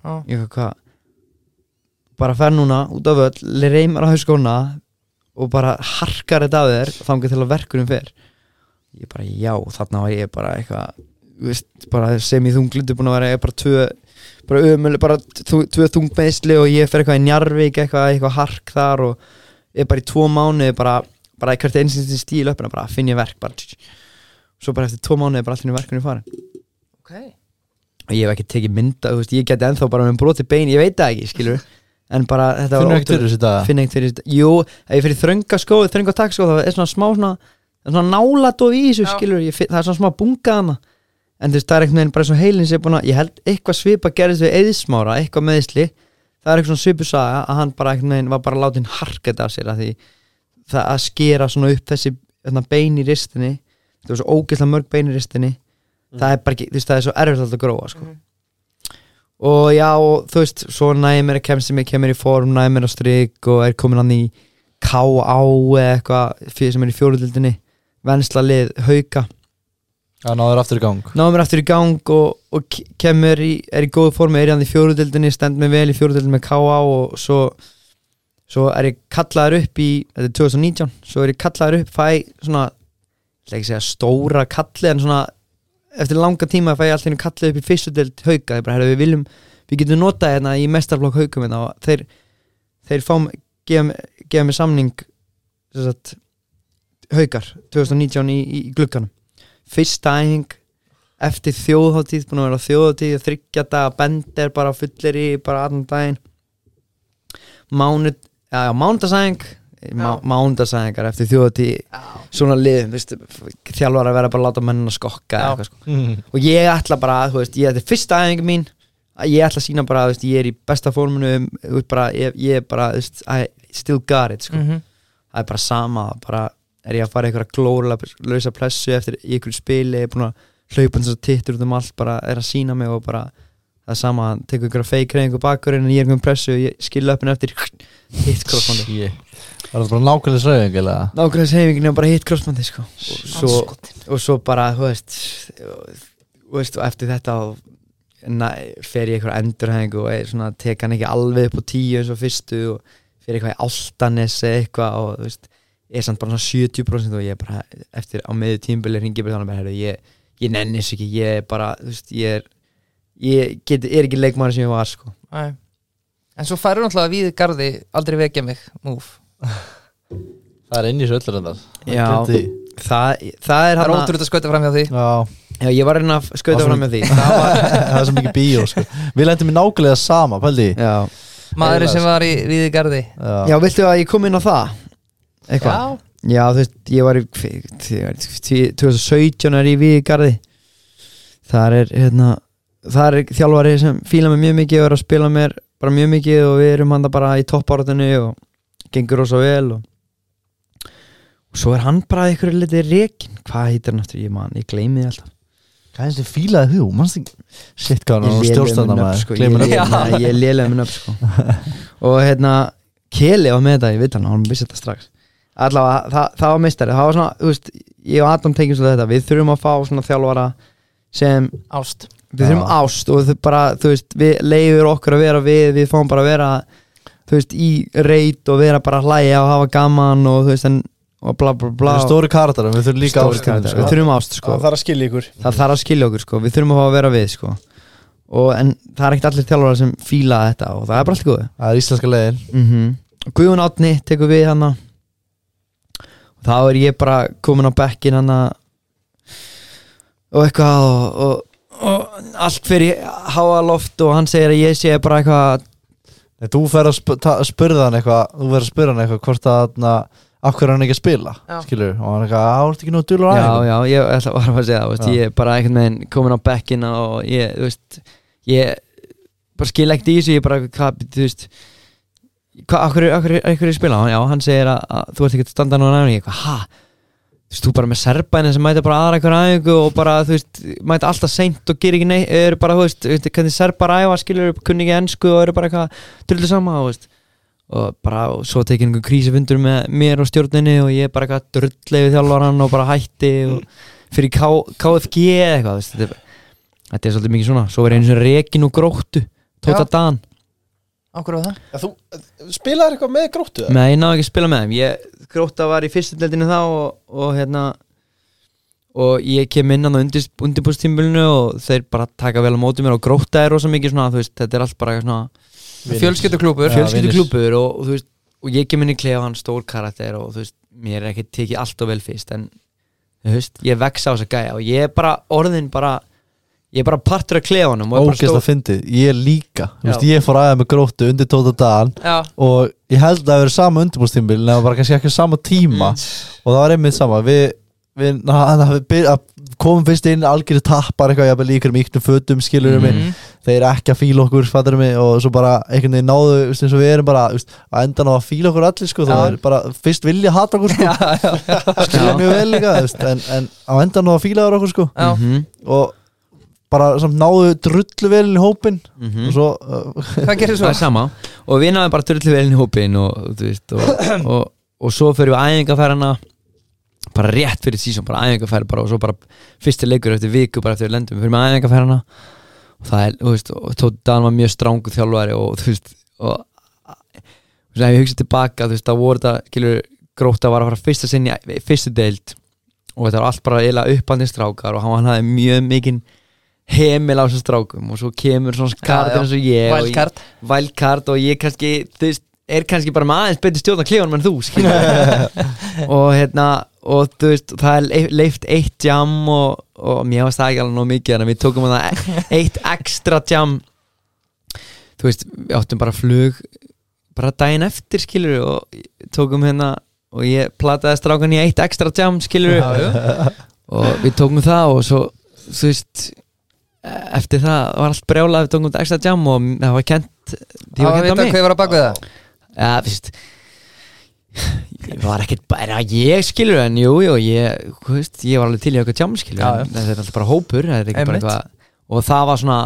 Já, ég hvað bara fer núna út af öll reymar á hauskóna og bara harkar þetta af þér þangað til að verkunum fer. Ég bara, já, þarna var ég bara eitthvað veist, bara sem í þunglindu búin að vera ég bara tvö bara ömuleg, bara tvö, þungmeðsli og ég fer eitthvað í Njarvík eitthvað, eitthvað hark þar og ég er bara í tvo mánuði bara, bara hvert einsins stíl uppina bara finn ég verk bara svo bara eftir tvo mánuði bara allir verkunum farin ok. Og ég hef ekki tekið mynda, veist, ég geti ennþá bara með broti bein, ég veit það ekki, skilur en bara þetta Finnur var ekkert fyrir þessu dag? finn ekkert fyrir þetta, jú, ef ég fyrir þrönga skó þrönga takk skó, það er svona smá svona er svona nálat og í þessu, skilur ég, það er svona smá bunga hana en þú veist, það er einhvern veginn bara svo heilin sér búin að, ég held eitthvað svipa gerðist við eðismára, eitthvað meðisli það er eitthvað svona svipu saga að hann bara einhvern veginn var bara látin harketa af sér að því það að skera svona upp þessi þarna, bein í ristinni. Það var svo ógeðslega mörg bein í ristinni. Það er bara ekki, þú veist, það er svo erfitt alltaf að gróa sko. Og já, og þú veist svo næði mér að kemst sem ég kemur í form næði mér á strik og er komin hann í K.A. eða eitthvað sem er í fjórudildinni vensla lið hauka Já, náður aftur í gang náðum mér aftur í gang og, og ke- kemur í, er í góðu formi, er hann í fjórudildinni stend mig vel í fjórudildinni með K.A. og svo, svo er ég kallaður upp í, þetta er 2019 svo er ég kallaður upp, fæ svona ég ætla ekki að segja stóra kalli en svona eftir langa tíma fæ ég alltaf einu kallið upp í fyrstu dild hauka, þeir bara, herra, við viljum við getum notað hérna í mestarflokk haukum hérna og þeir, þeir fá gefa, gefa mig samning sagt, haukar 2019 í, í, í glugganum. Fyrsta æfing eftir þjóðháttíð, búin að vera þjóðháttíð og þryggja daga bender bara fullir í bara allan daginn. Mánud, já, já mánudasæðing má, mánudasæðingar eftir þjóðháttíð svona veist, þjálfar að vera bara að láta mennin að skokka eitthvað, sko. og ég ætla bara, þú veist, ég þetta er fyrsta æfing mín að ég ætla að sína bara, veist, ég er í besta bara, ég, ég er bara, þú veist, I still got it, sko Mhm. það er bara sama bara er ég að fara í einhverja glórulega lausa pressu eftir einhverju spili er búin að hlaupa eins og tittur út um allt bara er að sína mig og bara það er sama, tekur einhverja feik reyningu bakurinn en ég er einhverjum pressu og ég skilja upp henni eftir <laughs> hitt Shit. Var það bara nákvæmlega sræðing eða? nákvæmlega seyfingin er bara hitt crossbandi sko. og, svo, og svo bara þú veist, þú veist og eftir þetta na, fer ég einhverja endurhæðingu og er svona, tek hann ekki alveg upp á tíu eins og fyrstu og fer eitthvað í Altanes eða eitthvað og þú veist er samt bara svona 70% og ég er bara eftir á meðu tímbili ringi bara þannig að ég, ég nenni þessu ekki, ég er bara þú veist, ég er ég get, er ekki leikmaður sem ég var sko Æ. En svo færur náttúrulega við garði aldrei vekja mig Múf Það er inn í þessu öllur endar Já. það, það er Það er hann ótrúlega að skauta fram hjá því. Já, já, ég var reyna að skauta var fram með því. Það var, <laughs> það er svo mikið bíó sko. Við lendum í nákvæmlega sama, pældi í. já, Maðurinn sem var í við garði. Já, já, viltu að ég kom inn á það? Eitthvað? Já, Já, þú veist, ég var í þegar- tí- 2017 er ég í garði. Þar er hérna þar er þjálfari sem fíla mig mjög mikið og er að spila mér bara mjög mikið og við erum hann bara í toppáratinu og gengur rosa vel og, og svo er hann bara eitthvað litið rekin hvað heitir hann aftur, ég man, ég gleymi því alltaf. Hvað er þessi fílaði þú? Mannst ekki Sitt hvað hann Ég var lélegur stjórnstanda með nöfn, maður? sko, ég, ég, ég lélega með nöfn sko. <laughs> og hérna Keli var með þetta, ég veit hann, hann vissi þetta strax. Allavega, það, það var meistari. Það var svona, þú veist, ég og Adam tengjum svo þetta. Við þurfum að fá svona þjálfara sem, ást. Við þurfum Já. ást og þau bara, þú veist, við leifur okkur að vera við, við fáum bara að vera þú veist, í reit og vera bara að hlæja og hafa gaman og þú veist, en og bla bla bla. Eru stóri karakterar, við þurfum líka karakterar. sko. við þurfum ást, sko. Það þarf að skilja ykkur. Það þarf að skilja okkur sko, við þurfum að fá að vera við sko. Og, en það er ekkert allir þjálfara sem fíla þetta og það er bara allt góð Það er íslenska leiðin. Mm Guðun Átni tekur við hana. Og þá er ég bara komin á bekkin hana og eitthvað og, og, og allt fyrir háa loft og hann segir að ég sé bara eitthvað Nei, Þú fer að spurða hann eitthvað Þú verður að spurða hann eitthvað hvort að na, af hverju er hann ekki að spila Já. skilur, og hann er eitthvað, á, ertu ekki nú dulur já, aðeins já, ég ætla bara að segja það, veist, Já. ég er bara einhvern veginn komin á bekkin og ég, þú veist ég bara skil ekkert í þessu ég bara, hvað, þú veist hvað, akkur, akkur, akkur er að spila já, hann segir að, að þú ert ekki að standa nú næmi ég, eitthvað, ha, þú veist, þú bara með serbæni sem mæta bara aðra einhver aðeingu og bara, þú veist, mæta alltaf seint og gerir ekki neitt, eru bara, þú veist, veist hvernig serbar æfa, skilur, kunni ekki ennsku og eru bara eitthvað, drullu sama, þú veist og bara, og svo tekið einhver krísifundur með mér og stjórninni og ég bara eitthvað drullið við þjálfaran og bara hætti og fyrir K KFG eða eitthvað, þú veist, þetta er, þetta er svolítið mikið svona, svo er einu sem rekin og gróttu Tóta. Dan, Ákvörðu það? ja, Þú spilaðir eitthvað með gróttu eða? Nei, ég náði ekki að spila með þeim ég, Gróta var í fyrstu deildinu þá og, og hérna og ég kem inn á undirbúrstímbilinu og þeir bara taka vel á móti mér og Gróta er rosa mikið svona, veist, þetta er allt bara svona Fjölskylduklúpur Já, fjölskyldu vinir. klúpur og, og þú veist og ég kem inn í klefa hann stór karakter og þú veist, mér er ekki tekið allt og vel fyrst en þú veist, ég vex á þess að gæja og ég er bara orðin bara ég er bara partur af klefanum bara Ógeðst að stór fyndið, ég líka. Já. Ég fór aðeins með gróttu undir tóta dagan Já, og ég held að það verið sama undirbúrstímbil en það var bara kannski ekki sama tíma. Mm. og það var einmitt sama. Við við, na, na, við byr, að komum fyrst inn algjörðu tappar eitthvað, jafnvel í ykkur mýknum fötum skilur mm Mhm. þeir ekki að fíla okkur fattur mig og svo bara einhvern veginn náðu eins og við erum bara þú veist, að enda ná að fíla okkur allir sko, það er bara fyrst vilja hata okkur sko, skilja mjög vel líka en, en á enda ná að fíla okkur sko. Og bara samt náðu drullu vel inn í hópin mhm. og svo uh, Hvað gerir Það svo? er sama og við náðum bara drullu vel inn í hópin og, þú veist, og, <clears throat> og, og svo fyrir við æfingarfærana bara rétt fyrir sísón, bara æfingarfæri bara, og svo bara fyrsti leikur eftir viku bara eftir við lendum, við fyrir með æfingarfærana og það er, þú veist, og Tóti Dan var mjög strángu þjálfari og þú veist og þú veist, ef ég hugsa tilbaka þú veist, það voru þetta, skilur, gróta var að fara fyrsta sinni, fyrstu deild og þetta var allt bara eiginlega uppandinn strákar og hann hafði mjög mikinn hemil á þessum strákum og svo kemur svona já. eins og ég Wildcard wildcard og ég kannski þú veist, er kannski bara með aðeins betur stjórn á klífunum en þú skilur <laughs> og hérna og þú veist, það er leif- leift eitt jam og, og mér varst það ekki alveg nóg mikið en við tókum það eitt ekstra jam þú veist, við áttum bara flug bara daginn eftir skilur og tókum hérna og ég plataði strákan í eitt ekstra jam já. og við tókum það og svo þú veist eftir það var allt brjálað við tókum ekstra jam og það var kent því Það var kent á vita mig. hvað var að baka það? Ja, fyrst ég var ekkert bara ég skilur en jú, jú, ég, þú veist, ég var alveg til í eitthvað jam skilur Já, en þetta er alltaf bara hópur er bara og það var svona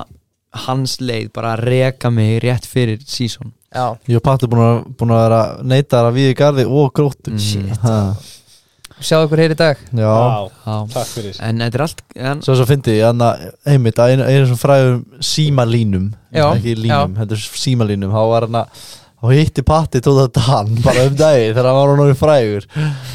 hans leið bara að reka mig rétt fyrir sísón Já, ég og Patti búin að, búin að vera neytar að við í garði og gróttu. Mm. Shit. Sjáðu ykkur hér í dag. Já. Já. takk fyrir. En þetta er allt en, Svo svo fyndi ég að einmitt að einu, einu svona fræðum símalínum. Já, ekki línum, þetta er símalínum. Þá var hann að og hitti Patti tóða Dan bara um dagi þegar hann var hann orðið frægur.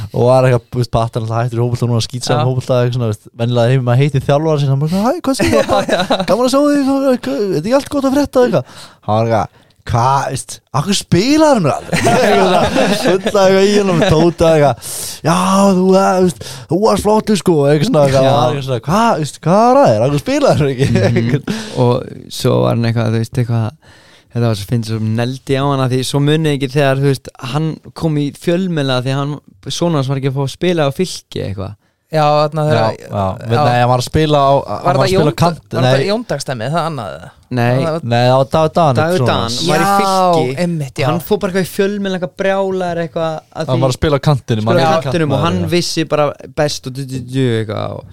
Og var eitthvað, Patti hann hættur í hópulta núna að skýtsa Já. um svona, veist, vennilega hefur maður heitið þjálfara sinna, hann bara, hæ, hvað sem það <laughs> gaman að sjá þig, þetta er allt gott að frétta eitthvað, hann var eitthvað hvað, veist, akkur spilar hann eitthvað í hann og tóta eitthvað, já, þú eh, veist, þú varst flottu sko, eitthvað svona hann hvað, veist, hvað er að þér, akkur spilar hann ekki? Mhm. og svo var hann eitthvað, þú veist, eitthvað þetta var svo finnst svo neldi á hana því svo munið ekki þegar, þú veist, hann kom í fjölmela því hann, svona hans var ekki að fá að spila á fylki eitthvað Já, já, þegar já, Nei, hann var að spila á Var að það spila á Jón- kant var það nei, Jóndagstemmi, það annað nei, Það var- nei, það var David Dan Dagur. Dan var í fylki. einmitt, já. Hann fór bara eitthvað í eitthvað brjálar eitthvað að hann var að spila á kantinum og hann vissi bara best og og,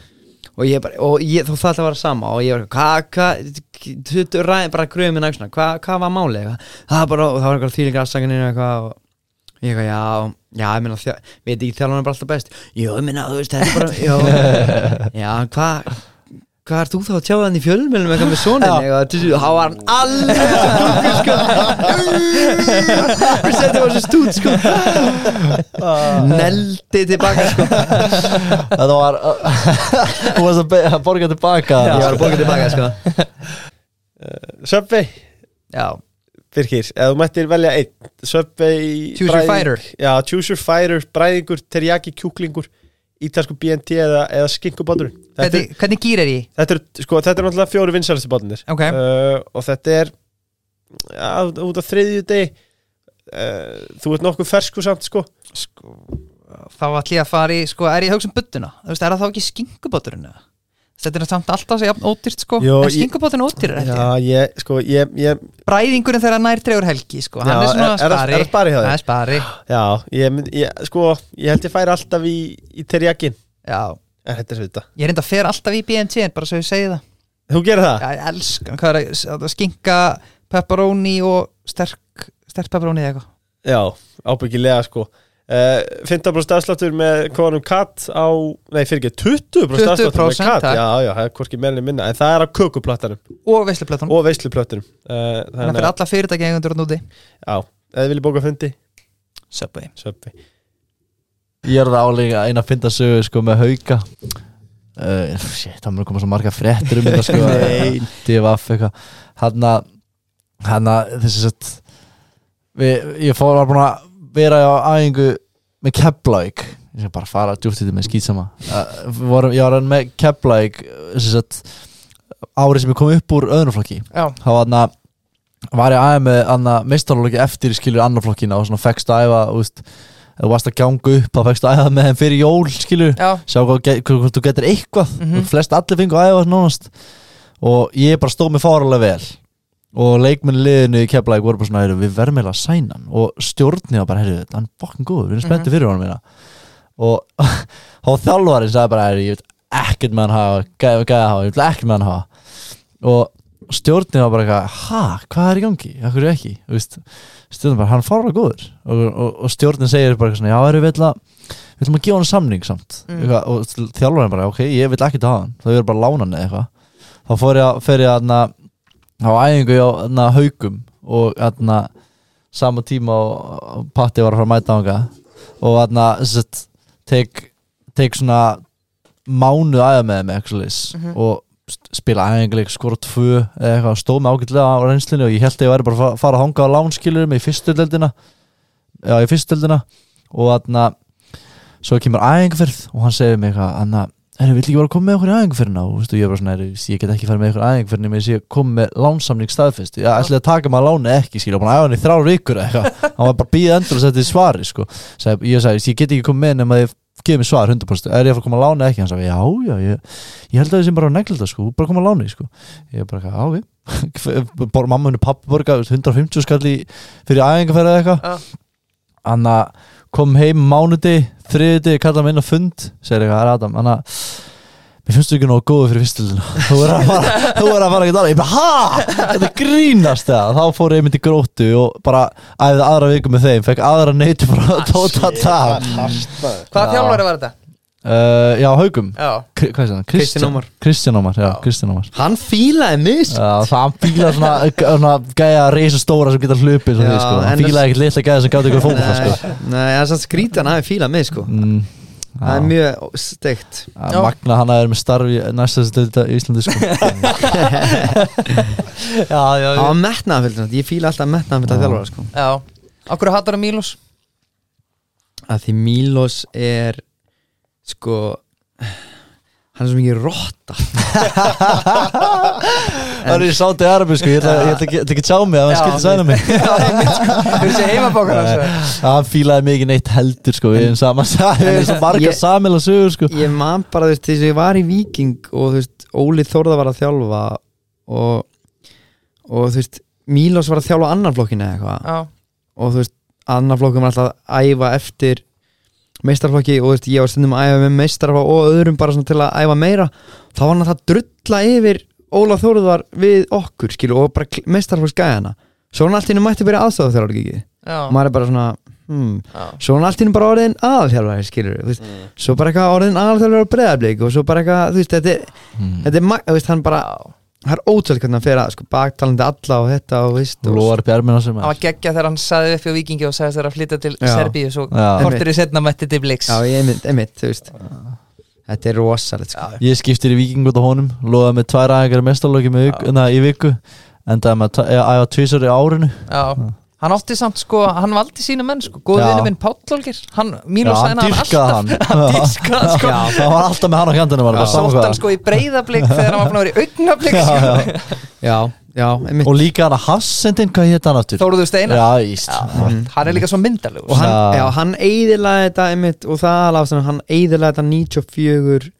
og ég bara, og ég, þú þátt að vera sama og ég var, hvað, hvað þú- þú ræði bara gröðum minn aðeins hvað hva var málið eitthvað, það var bara, og það var eitthvað þýlingar afsakanir eitthvað og ég veit ekki þjálfan er bara alltaf best. Jú, ég meina, þú veist, þetta er bara, <laughs> já já, hvað hvað er þú þá að tjá þannig í fjölmjölum eitthvað með sonin þá var hann alveg sko. <laughs> Við setjum á þessu stút, sko. <laughs> Neldi tilbaka, sko. Þetta var þú varst að borga tilbaka. Ég var að bóka tilbaka, sko. Subway, Já, Birkir, ef þú mættir velja einn Subway Choose your fighter. Já, choose your fighter, bræðingur, teriyaki, kjúklingur Ítalsku BNT eða, eða skinkubátur er- hvernig, gýr er ég? þetta er sko, þetta er náttúrulega fjóri vinsælasti bátunir Ok. uh, og þetta er ja, út af þriðju degi uh, þú ert nokkuð fersku samt sko Sko, þá ætlum ég að fara í, sko, er ég að hugsa um buttuna? Þú veist, er það þá ekki skinkubáturinn eða? Þetta er samt alltaf sér jafn ódýrt, sko. Jó, En skinkubáturinn ódýrir ekki Já, ég, sko, ég, ég Bræðingurinn þegar nær dregur helgi, sko. Hann Já, er svona er- það- spari. er það spari hjá þér? Það er spari, Já, ég, mynd- ég, sko, ég held ég færi alltaf í, í teriyakin já. En þetta er svita Ég reynda að fer alltaf í BNT, bara svo ég segi það. Þú gerir það? Já, ég elska, hvað er að- að skinka pepperoni og sterk sterk pepperoni eða eitthvað. Já, ábyggilega sko 15% afsláttur með kóðanum katt á, nei fyrir ekki 20% afsláttur með 20%, katt. Já, já, það er hvorki meðlinni minna En það er á kökuplattanum og veisluplötunum og veisluplötunum uh, þannig Þannig að fyrir að, alla fyrirtæki eigundur að núti já, þið viljið bóka fundi. Söpvi ég er það álega eina að finna sögu sko með hauka. Uh, shit, það mér koma svo marga fréttir um þetta sko. <laughs> Nei. DFF eitthvað. Hann að hann að þessi sett við, ég fór var búin að vera á æfingu með Keflavík. Ég skal bara fara djúpt í þetta með skýtsama uh, ég var hann með Keflavík sett árið sem ég kom upp úr öðruflokki Já, þá var hann að var ég aðeins með meistarlóki eftir skilur annarflokkina og svona fekst að æfa úst, ef þú varst að ganga upp að æfa með þeim fyrir jól skilur. Já, sjá hvað þú getur eitthvað. Mhm. flest allir fengu að æfa nánast. Og ég bara stóð mig fáralega vel og leikmenni liðinu í keflæk voru bara svona, "Heyrðu, við verðum eiginlega að sæna hann. Og stjórnið var bara, herru, hann er fokkin góður við erum spenntið fyrir honum hérna. Og <laughs> þá þjálfarinn sagði bara, "Heyrðu, ég veit ekkert með hann hafa gæði gæði hafa, ég vil ekkert með hann hafa. Og stjórnið var bara eitthvað, ha, hvað er í gangi, hvað er ekki? Þú veist, stjórnið bara, hann er fáralega góður. Og, og, og stjórnið segir bara svona, já, erum við ætla við ætlum að gefa hann samning samt. Mm. og þjálfarinn bara, ok, ég vil ekki það eða þá að, fer ég að á æfingu á haugum og na, sama tíma og, Patti var að fara að mæta ánga og na, sett, tek, tek svona mánuð aðeins með eitthvað svoleiðis, Mhm. og spila æfinguleik, skora tvö eða eitthvað, stóð mig ágætlega á reynslinu og ég held að ég væri bara að fa- fara að hanga á lánskilur með í fyrstu deildina. Já, í fyrstu deildina. Og þarna svo kemur æfingarferð og hann segir mig eitthvað er vill ekki bara koma með okkur í æfingarferðina? Og veistu, ég er bara svona, "Heyrðu, ég get ekki fara með okkur í æfingarferðina með þess að ég kom með lánsamning staðfest ég ætlaði að taka maður láni ekki skilja og að æfa hann í þrjár vikur eitthvað. Hann var bara býð endur og setti svari sko. Sæði, ég sagði, ég get ekki komið með nema að þið gefið mér svar 100% er ég að fara að koma að láni ekki? Hann sagði, já, já, ég, ég held að þið sem bara neglir það sko, bara koma að láni sko. ég bara, ok. <laughs> Bor- mamma henni pappi borga 150 skall fyrir eða eitthvað. Já. Kom heim mánuði, þriði, kallaði mig inn á fund segir eitthvað, það er Adam hann að mér finnst þú ekki nógu góðu fyrir fyrstildina <laughs> þú er að fara, þú er að fara ekki að ég bara, ha, þetta grínast það þá fór ég myndi gróttu og bara æfði aðra viku með þeim, fekk aðra neyti frá <laughs> Tóta Tag Hvaða Já. þjálfari var þetta? Uh, já, haugum, Já, er það? Kristján Ómar. Kristján Ómar, já, Já. Kristján Ómar Hann fílaði mig sko. Já, það hann fílaði svona, <laughs> svona gæja reysa stóra sem geta hlupið Já, því, sko. hann fílaði ekkert litla gæja sem gáði ykkur fókball sko. Nei, nei, það er samt skrítið hann hafi fílað mig sko. mm, Það er já. mjög steikt Að Já. Magna hann að er með starf í næsta stöðu í Íslandi sko. <laughs> já, já, Það var metnaðafylgd Ég fíla alltaf metnaðafylgd að Já. þjálfara sko. já. Akkur hattar að Mílos? að Því Mílos er Sko Hann er svo mikið rotta <laughs> Það er í sáti arabi sko. Ég ætla ekki- að tjá mig að hann Já, skilti sæna mig <laughs> sko. Hann <laughs> fílaði mikið neitt heldur sko. Við erum saman Við erum svo marga samil að sögur sko. Ég man bara þú veist Þess að ég var í Viking Og þú veist Óli Þórða var að þjálfa Og Og þú veist Mílos var að þjálfa annan flokkin eða eitthvað og þú veist, annar flokkum var alltaf að æfa eftir meistarflokki og veist, ég var stundum að æfa með meistarflokk og öðrum bara til að æfa meira þá var hann að það drulla yfir Óla Þóruðar við okkur, skilu og bara meistarflokks gæðana svo hann allt henni mætti byrja aðstofað þjálfur ekki? Og maður er bara svona hmm. svo hann allt henni bara orðin aðalþjálfari veist, svo bara eitthvað orðin aðalþjálfari á breðablík og svo bara eitthvað, þetta er, mm. þetta er, þú veist, hann bara það er ótrúlega hvernig hann fer að, sko, baktalandi alla og þetta og veist, og Lóar upp í ermina sem Það var geggja þegar hann saði upp í Vikingi og sagðist þeirra að flytja til Já. Serbíu svo Já. kortir í setna mætti til Blix. Já, ég einmitt, einmitt, þú veist. Þetta er rosalegt sko. Ég skiptir í viking út á honum. Lóða með tvær aðeins mestarlóki með viku, í viku. Endaði með að æfa tvisar í árinu. Já. Hann átti samt sko, hann valdi sína menn sko Góð Já. vinnu minn Páll Olgir Hann, Mílos Já, hann sæna hann alltaf hann. <laughs> Hann sko Já, það var alltaf með hann á kjandinu Já, Sótt hann sko í breyðablík þegar hann var að vera í <laughs> augnablík Já, sko. já. Já, Og líka hann að Hassendin, hvað hétt hann aftur? Þóruðu Steinar Já, íst Já, Hann er líka svo myndalegur Og hann, Já. hann eiðilaði þetta einmitt Og það alveg hann eiðilaði þetta 94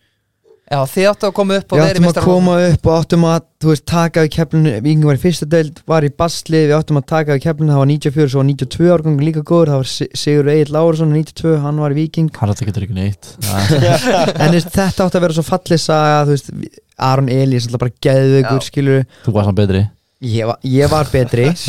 Já, þið áttu að koma upp og Við verið áttum að koma upp og áttum að Þú veist, taka við keflinu Víkingur var í fyrsta deild, var í basli. Við áttum að taka við keflinu, það var 94 Svo var 92 árgang líka góður, það var Si- Sigur Egil Lárusson 92, hann var í Víking. Hann þetta getur ekki neitt. <laughs> En þú veist, þetta átti að vera svo fallið saga Þú veist, Aron Elís alltaf bara geðveikur, Já. skilur Þú varst hann betri. Ég, var- ég var betri <laughs>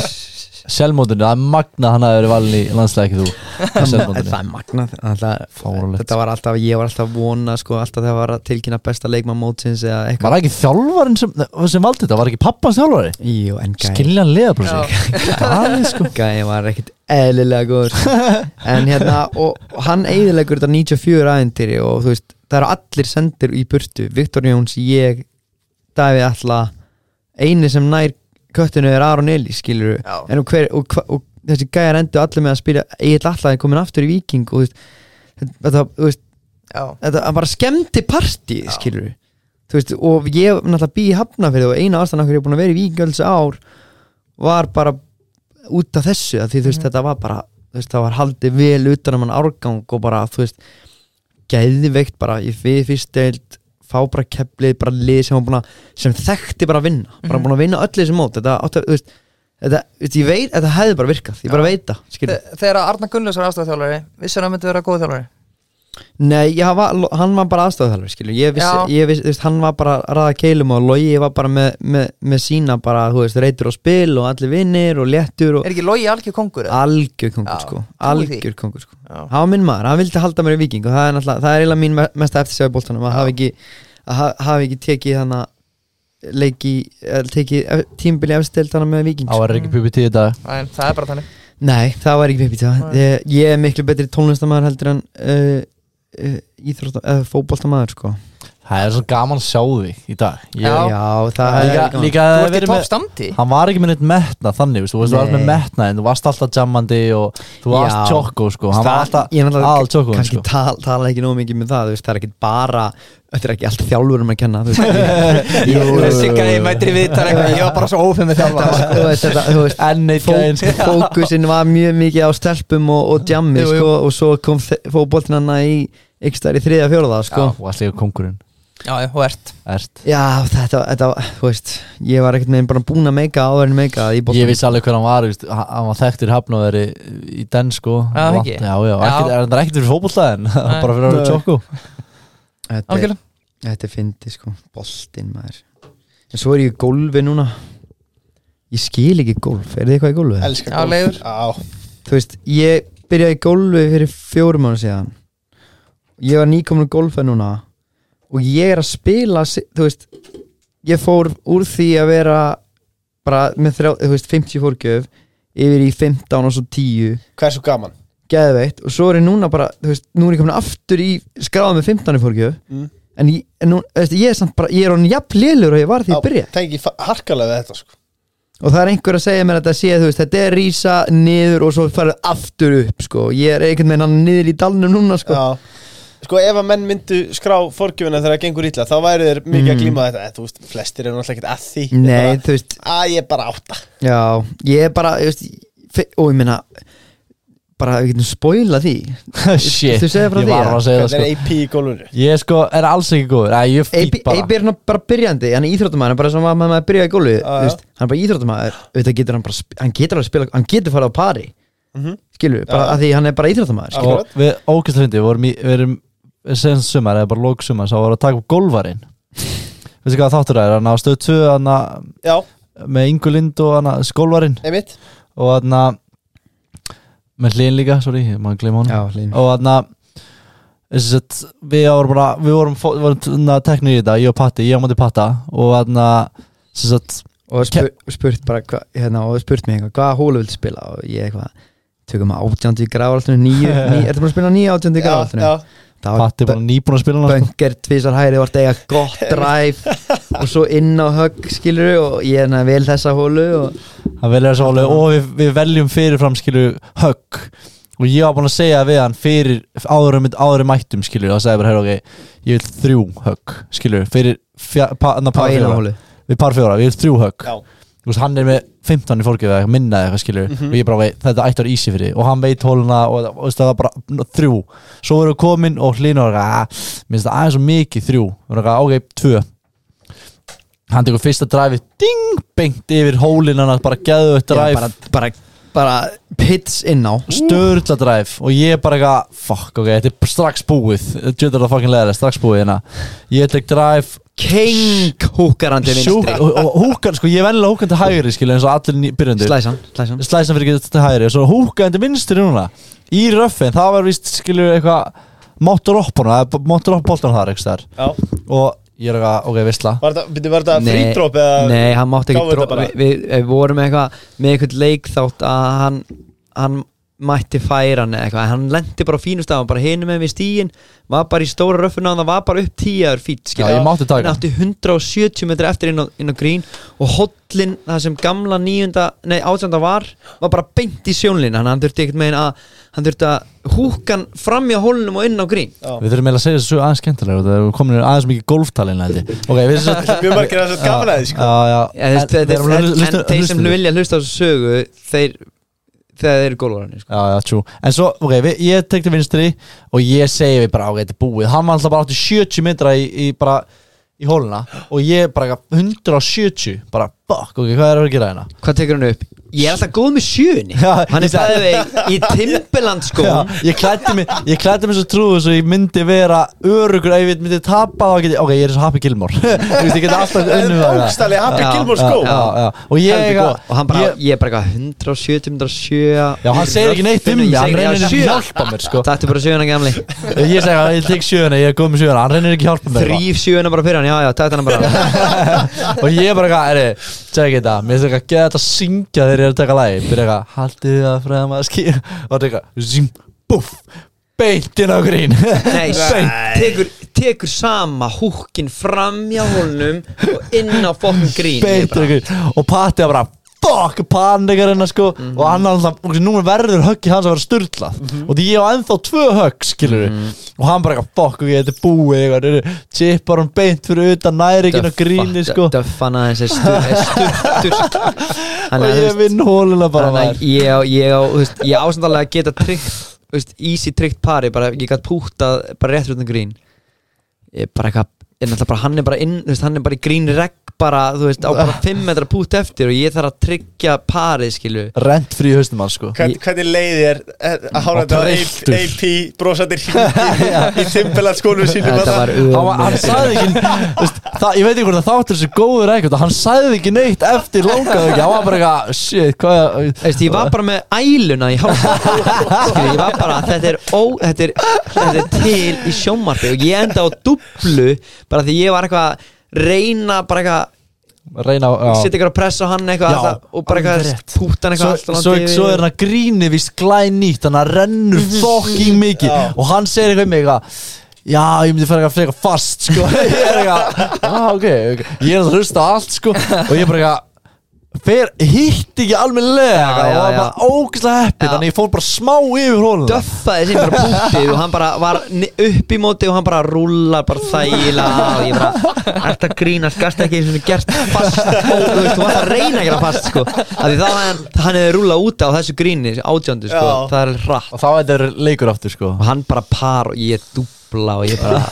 Selmótinu, það er magna hann að verið valin í landslega ekki þú? Það er Fáránlegt. þetta var alltaf, ég var alltaf vona sko, alltaf þegar var að tilkynna besta leikmann mótsins eða Var eitthvað það ekki þjálfarinn sem, sem valdi þetta? Var ekki pappans þjálfari? Jú, en gæði Skiljanlega brúsi Gæði sko. <laughs> Gæði var ekkit eðlilega góður. En hérna, og, hann eiðilegur þetta 94 aðeintýri og þú veist það eru allir sendir í burtu. Viktor Jóns, ég, Davíð Alla eini sem nær köttinu er Aron Eli, skilur en og, hver, og, hva- og þessi gæjar endur allir með að spila Egil Alla er komin aftur í Viking og þetta, þetta bara skemmti partí skilur veist og ég náttúrulega bý í Hafnafyrði og eina ástæðan okkur ég er búin að vera í Víkjölds ár var bara út af þessu að því þú veist þetta var bara veist, það var haldið vel utan um hann árgang og bara, þú veist geðveikt bara í við fyrst deild fá bara keflið, bara lið sem, að, sem þekkti bara að vinna. Bara Mhm. búin að vinna öll þessi mót. Þetta, að- þú veist, þetta, veist, ég veit, þetta hefði bara virkað. Ég bara veit það, Þegar Arna Gunnlaus var aðstofþjálfari Vissur hann myndi vera góð þjálfari Nei, já, hann var, hann var bara aðstofþjálfur skilur, ég vissi, ég vissi, hann var bara að ræða keilum og logi var bara með, með, með sína bara, þú veist, reytur og spil og allir vinnir og léttur og Er ekki logi algjör kongur? eða? algjör kongur, Já, sko. algjör kongur, sko. Var minn maður, hann vildi halda mér í viking og það er náttúrulega, það er eiginlega mín me- mesta eftirsjáði bóltanum að hafa ekki, að ekki tekið þannig leiki, eh, tekið tímbili efstild með viking sko. er ekki PPT í dag? Nei, það er bara þannig. Nei, það var ekki pipið það ég, ég er miklu betri tónlistamæður heldur en uh, uh, íþrótta, eða fótboltamæður sko Það er svo gaman að sjá þig í dag ég, Já. Já, það Líka, er gaman. líka Þú ert í verið topp með standi Hann var ekki með neitt metna þannig Þú veist, þú varst með metna en þú varst alltaf jammandi og þú varst Já. tjokko sko. Hann var alltaf ég aðal tjokko kannski sko. tal, tala ekki nóg mikið með það þú veist, það er ekki bara þetta er ekki allt þjálfurum að kenna þú veist, <laughs> gæði mættir í eitthvað Ég var bara svo ófinn með gæðin fó, <laughs> fókusin var mjög mikið á stelpum og, jammi sko, og svo kom fótboltin hana í ykkur stær í þriða fjóraða sko. Þú varst líka kongurinn Já, já, þú ert. Ert. Já, þetta, þetta, þú veist ég var ekkert með bara búin að meika áður en meika í Ég vissi alveg hver hann var veist, hann var þekktir hafnóðari í den sko Já, Hann ekki? Já, já, Já. ekkert- er það ekkert fyrir fótbollstæðin <laughs> bara fyrir að vera tjokko þetta, er, þetta er fyndi sko, boltinn maður. En svo er ég í gólfi núna. Ég skil ekki gólf. Er þið eitthvað í gólfi? Elskar Já. Já, þú veist, ég byrjaði í gólfi fyrir fjórum mánu síðan ég var nýkomin í gólfi núna og ég er að spila þú veist, ég fór úr því að vera bara með þrjá, þú veist, 50 fórgjöf yfir í 15 og svo 10 hversu gaman? Geðveitt og svo er ég núna bara, þú veist, nú er ég komin aftur í skráða með 15 fórgjöf. Mm. en ég, en nú, þú veist, ég er samt bara, ég er hann jafn lélur og ég var því að byrja Tengi harkalega við þetta sko. Og það er einhver að segja mér að þetta sé, þú veist, þetta er rísa niður og svo farið aftur upp, sko. Ég er einhvern veginn hann niður í dalnum núna, sko. Já Sko ef að menn myndu skrá forgjöfuna þegar það gengur illa þá væri þeir mikið að Mm. glíma þetta Þú veist, flestir eru náttúrulega ekkert að því Nei, þú veist, Að ég er bara átta já, ég er bara, ég veist, og ég meina bara, við getum spoila því <laughs> Shit, Þú segir frá ég því, var að segja það Hvernig sko er AP í gólfinu? Ég sko er alls ekki góður Æ, ég er Eibi bara er hann bara byrjandi, hann er íþróttamæður bara sem að maður byrjaði í gólu, Já, já. hann er bara íþróttamæður, auðvitað getur hann bara sp- hann getur alveg að spila, hann getur farið á pari Mhm. skilur, bara að því hann er bara íþróttamæður Já. skilur. Og við ógæslega fyndi, við vorum í Við erum, sen sumar, eða bara lók sumar Sá voru að taka upp golvarinn Veistu hvað þáttur það er, hann á stöð 2 hann Já, með Ingu Lind og hann skólvarinn einmitt. Og hann með hlýn líka, sorry, ég maður gleyma Já, hlýn og hann við vorum bara við vorum, fó- vorum teknir í þetta, ég og Patti, ég á móti Patta. Og hann og spur, spurt bara hva, hérna, og spurt mig eitthvað, hvaða hólu viltu spila? Og ég eitthvað, tökum að átjandi í grávaltinu nýju, <laughs> ný, ertu bara að spila nýju átjandi í Já, grávaltinu já, Patti var bara nýbúin að spila hann sko. böngar tvisar hæri og eiga gott <laughs> dræf og svo inn á högg skilur og ég er vel þessa hólu og þessu álega og við, við veljum fyrirfram skilju högg. Og ég var búin að segja við hann fyrir áður um áður um mættum skilju og það segja bara, hey, ok, ég vil þrjú högg skilju, fyrir fjá, pa, na, par fjóra, hólu. Við par fjóra, við vil þrjú högg. Já veist, hann er með 15 í eitthvað minna eða eitthvað skilur Mhm. og ég bara veit, þetta ætti að vera easy fyrir og hann veit hóluna og, og veist, það var bara þrjú. Svo erum við komin og hlýna og að, minnst það aðeins svo mikið þrjú. Og að, ok, tvö. Hann tekur fyrsta dræfi ding, bengt yfir hólinn hann bara geðu eitt Já, dræf bara, bara, bara pits inn á. Störla dræf og ég bara eitthvað fuck, ok, þetta er strax búið. Djöður það fucking leðilega, strax búið hérna. Ég tek dræf king húkarandi vinstri. húkan, sko, ég er vennilega húkan til hægri skilja eins og allir byrjundur slæsan, slæsan slæsan fyrir ekki til hægri. Og svo húkaði til vinstri núna. Í röffin, það var vist skilju eitthvað máttur oppun máttur opp boltan þar eitthvað þar Já, og ég er eitthvað, ok, veistla var þetta, frítróp eða Nei, hann mátti ekki bara? við, við, við vorum eitthvað með eitthvað leik þátt að hann, hann mætti færa hann eða eitthvað. Hann lendi bara á fínu stafan, bara hinum með við stíin var bara í stóra röffuna og það var bara upp tíaður fít hann átti 170 metri eftir inn á, inn á grín og hollin, það sem gamla nýjunda, nei átjönda var var bara beint í sjónlín hann þurfti ekkert megin að hann þurfti að húkan fram hjá hólnum og inn á grín. Já. við þurfum eiginlega að segja þessu aðeins skemmtilega það er komin aðeins mikið golftalinn ok, við erum hlusta- <laughs> en þeir sem vilja hlusta á þessu sögu þeir, þegar þeir eru gólvararnir sko. Já, já, true En svo, ok, við, ég tek til vinstri Og ég segi við bara, ok, þetta er búið Hann var alltaf bara átti 70 metra í, í bara Í hóluna Og ég bara 170 Bara, fuck, ok, hvað er að gera hérna? Hvað tekur hann upp? Ég er alltaf góð með sjöunni. Hann er bæðið í Timberland sko. Já, ég klætti mig Ég klætti mig svo trúðu Svo ég myndi vera örugur Ef ég myndi tapa þá geti Ok, ég er svo Happy Gilmore. <laughs> Ég geti alltaf unnum það. Bókstali Happy Já, Gilmore Já, skó já, já. Og ég. Og hann bara, ég, ég er bara eitthvað 170, 107 Já, hann segir ekki neitt um mig, hann reynir ekki að hjálpa mér, sko. Þetta er bara sjöuna gamli. Ég segi að ég tek sjöuna Ég er góð með sjöuna Hann reynir ekki að hjálpa mér Þrýf sjöuna bara fyrir hann, já já, tætt hann bara. <laughs> Og ég er bara eitthvað Þetta að að taka lagi Byrja eitthvað Haldið það frem að skýra Og þetta er eitthvað Zing, buff Beintin á grín. Nei, <laughs> tekur, tekur sama húkin fram hjá honum og inn á fokkin grín. Ég Beintin á grín. Og Patti er bara Fuck panikar hennar sko. Og hann er alltaf og Nú verður höggi hans að vera sturlað. Og því ég á ennþá tvö högg Skilur Og hann bara eitthvað Fuck þetta er búið eitthvað Chippar hann beint fyrir utan Næringin á gríni sko. Döffan er stu- er stuttur <laughs> Og að ég vinn hóluna bara Þannig að ég á, ég á, ég ásandalega að geta tryggt, easy tryggt pari, bara ég gætt pútað bara rétt út um grín. Ég bara eitthvað, en alltaf bara hann er bara inn, hann er bara í grín regg bara, þú veist, á bara 5 metra pút eftir og ég þarf að tryggja parið, skilu Rent frí haustum hans sko. Hvern, Hvernig leiði er að hára þetta á. AP brosatir hringir <laughs> í Timberland skónu sínum Þetta var hann, var- hann sagði ekki ég veit ekki hvort það þáttur þessu góður eitthvað hann sagði ekki neitt eftir longaðu ekki. Hann var bara eitthvað shit hvað Veist, ég var bara með æluna í hálf Skilji, ég var bara, þetta er, ó, þetta er, þetta er til í sjómarfi og ég enda á dublu bara því ég var eitthvað reyna bara eitthvað setja ykkur að pressa hann eitthvað alltaf, og bara eitthvað rétt. púta hann Svo, eitthvað svo, svo er hann að gríni vist glænýtt þannig að rennur fucking mikið Já. og hann segir eitthvað um mig eitthvað Já, ég myndi fara eitthvað fast sko. <laughs> Ég er eitthvað, ah, ok, ok Ég er að hlusta allt sko Og ég er bara eitthvað Fer, hitt ekki almennilega Já, og já, var ógæslega heppið. Þannig ég fór bara smá yfir hóluna döffaði sem bara pútið og hann bara var upp í móti og hann bara rúlar bara þægilega og ég bara ert að grínast, gast ekki eins og gert fast? Og þú veist, þú varst að reyna að gera fast sko, af því þá hann, hann hefði rúlað úti á þessu gríni, átjöndu sko, það er hratt. Og þá er þetta leikur aftur sko. Og hann bara par og ég dubla og ég bara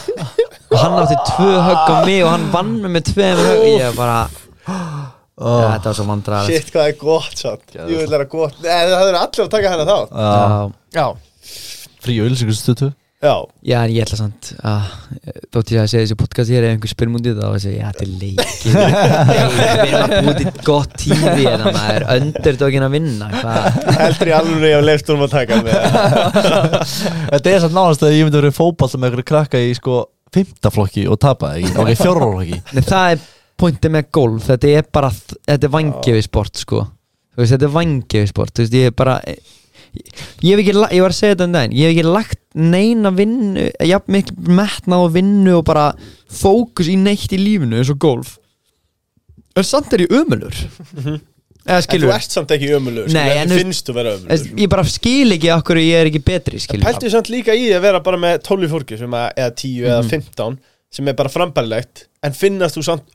og hann átti tvö högg á mig og hann vann mig með tveim högg. Og ég bara oh. ja, þetta var svo vandræðar Shit, hvað er gott samt. Jú, þetta er gott. Nei, það er allir að taka hana þá uh, Já. Frí og ylsingustutu Já. Já, en ég ætla samt að þótt ég að segja þessi podcast hér ef einhver spyr mútið þá að segja, já, þetta er leikir við erum að búið til gott tífi en það er öndurdókin að vinna Heldur í alveg ég á leifstónum að taka með. Þetta er samt nánast að ég myndi verið fótball með einhverju krakka í sko Fymtaflokki og tapa ekki? Ok, fjóraflokki Nei, það er pointið með golf þetta er bara, þetta er vangefi sport sko, veist, þetta er vangefi sport þú veist, ég er bara ég, ég ekki, ég var að segja þetta um daginn ég hef ekki lagt neina vinnu jafn mikil metnað og vinnu og bara fókus í neitt í lífinu eins og golf. En samt er ég ömulur eða En þú ert samt ekki ömulur finnst þú vera ömulur ég bara skil ekki okkur ég er ekki betri Pæltu samt líka í að vera bara með 12 fólki eða 10 Mhm. eða 15 sem er bara frambærilegt en finnast þú samt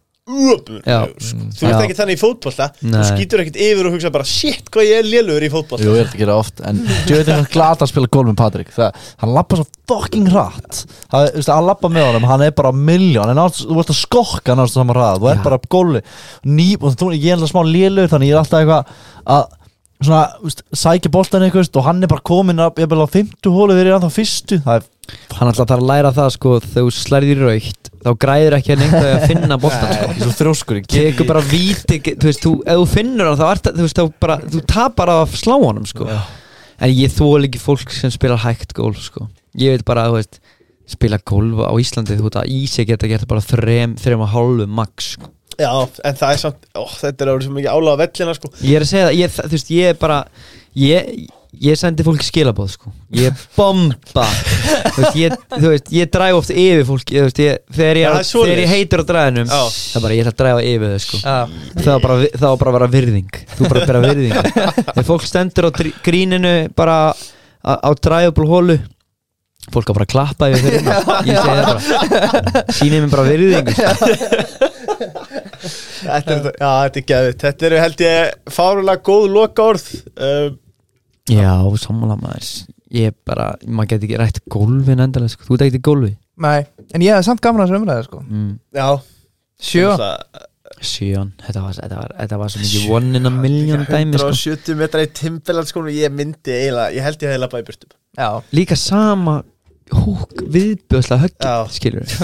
Já. sko. Þú Já. ert ekki þannig í fótbolta. Þú skýtur ekkert yfir og hugsa bara shit hvað ég er lélugur í fótbolta. Jú, ég er þetta að gera oft En ég veit ekki glata að spila golf með Patrik. Það, hann lappa svo fucking hratt. Það, veist, hann lappa með honum, hann er bara miljón En náttúrulega, þú ert að skokka náttúrulega saman ræð Þú Já. bara á golfi Ný, og þú, ég er alltaf smá lélur Þannig ég er alltaf eitthvað að Svona, veist, sækja boltan eitthvað veist, Og hann er bara komin að, ég er bara á 50 hólu Þegar ég er ennþá fyrstu. Það er, hann alltaf þarf að læra það sko þegar þú slærið í raukt þá græður ekki að nefnda að finna boltan sko ég er svo get tekur ekki- bara víti þú veist, þú, ef þú finnur hann þá ert það, þú veist, þá bara, þú tapar að slá honum sko. en ég þól ekki fólk sem spilar hægt golf sko. ég veit bara, þú veist spila golf á Íslandi, þú veit að Ísi geta gert bara þrem, þrem og hálfu max sko. Já, en það er samt, ó, þetta er orðið svo mikið álaga vellina sko ég er að segja það, ég, þú veist, ég er bara ég, ég sendi fólki skilabóð sko. ég bomba þú veist, ég, þú veist, ég dræf oft yfir fólki, þú veist, ég, þegar, ég, er svoleiðis. þegar ég heitur á dræðinum Já. það er bara, ég ætla að dræfa yfir þau sko. Já. það var bara, bara að vera virðing þú bara bera virðing þegar fólk stendur á gríninu bara á, dræfable hólu fólk á bara að klappa yfir fyrir innan. ég segi það bara sýnið mér bara virðingu sko. Þetta er, þetta er geðvitt Þetta eru held ég fárulega góð lokaorð um, Já, sammála maður. Ég bara, maður geti ekki rætt gólfin endalega sko. Þú ert ekkert í gólfi? Nei, en ég hef samt gaman að þessu umræði sko. Mm. Já. Sjö. Það- Sjön, þetta var, þetta var, þetta var svo mikið one in a million dæmi sko. 170 metra í Timberland sko Ég myndi eiginlega, ég held ég heila bara í burtum Já, Líka sama húk viðbjöðslega höggið skilur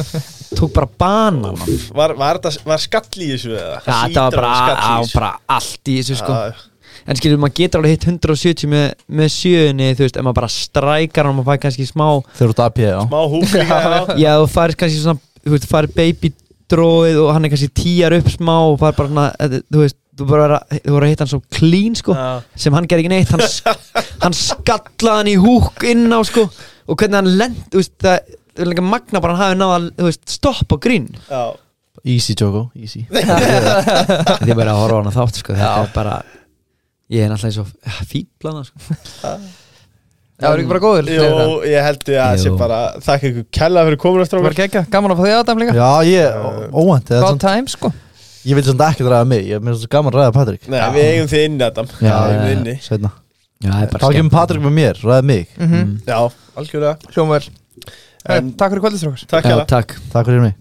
Tók bara banan Já, Var, var, þetta, var skall í þessu eða? þetta var bara, á, bara allt í þessu sko. Já, En skilur, maður getur alveg hitt 170 með, með sjöunni, þú veist, ef maður bara strækar hann og maður fær kannski smá Þeir eru út AP, já Smá húk já. Já, þú fær kannski svona, þú veist, fær baby dróið og hann er kannski tíjar upp smá og fær bara, svona, eh, þú veist, þú að- þú voru að hitta hann svo clean, sko Já. sem hann ger ekki neitt, hann, <laughs> hann skallaði hann í húk inn á, sko og hvernig hann lend, þú veist, það það er líka magna bara að hann hafi náða, þú veist, stopp á grín Já. Easy, Joko, easy <laughs> Þetta er bara að horfa á hann að þátt, sko þetta er bara, ég er náttúrulega svo fýblana, sko. <laughs> Það var ekki bara góður Jú, ég held ég að Jú. sé bara Þakka ykkur kella fyrir komin eftir Það var okkur gaman að fá því aðdæm líka. Já, ég, ó- óvænt samt- time sko. Ég vil samt ekki ræða mig Ég er mér svo gaman að ræða Patrik. Nei, við eigum þið það er bara Þá kemur Patrik með mér, ræða mig. Mm Mm. Já, algjörlega. Hljómaður En- Takk fyrir kvöldistrókar takk. Takk fyrir mig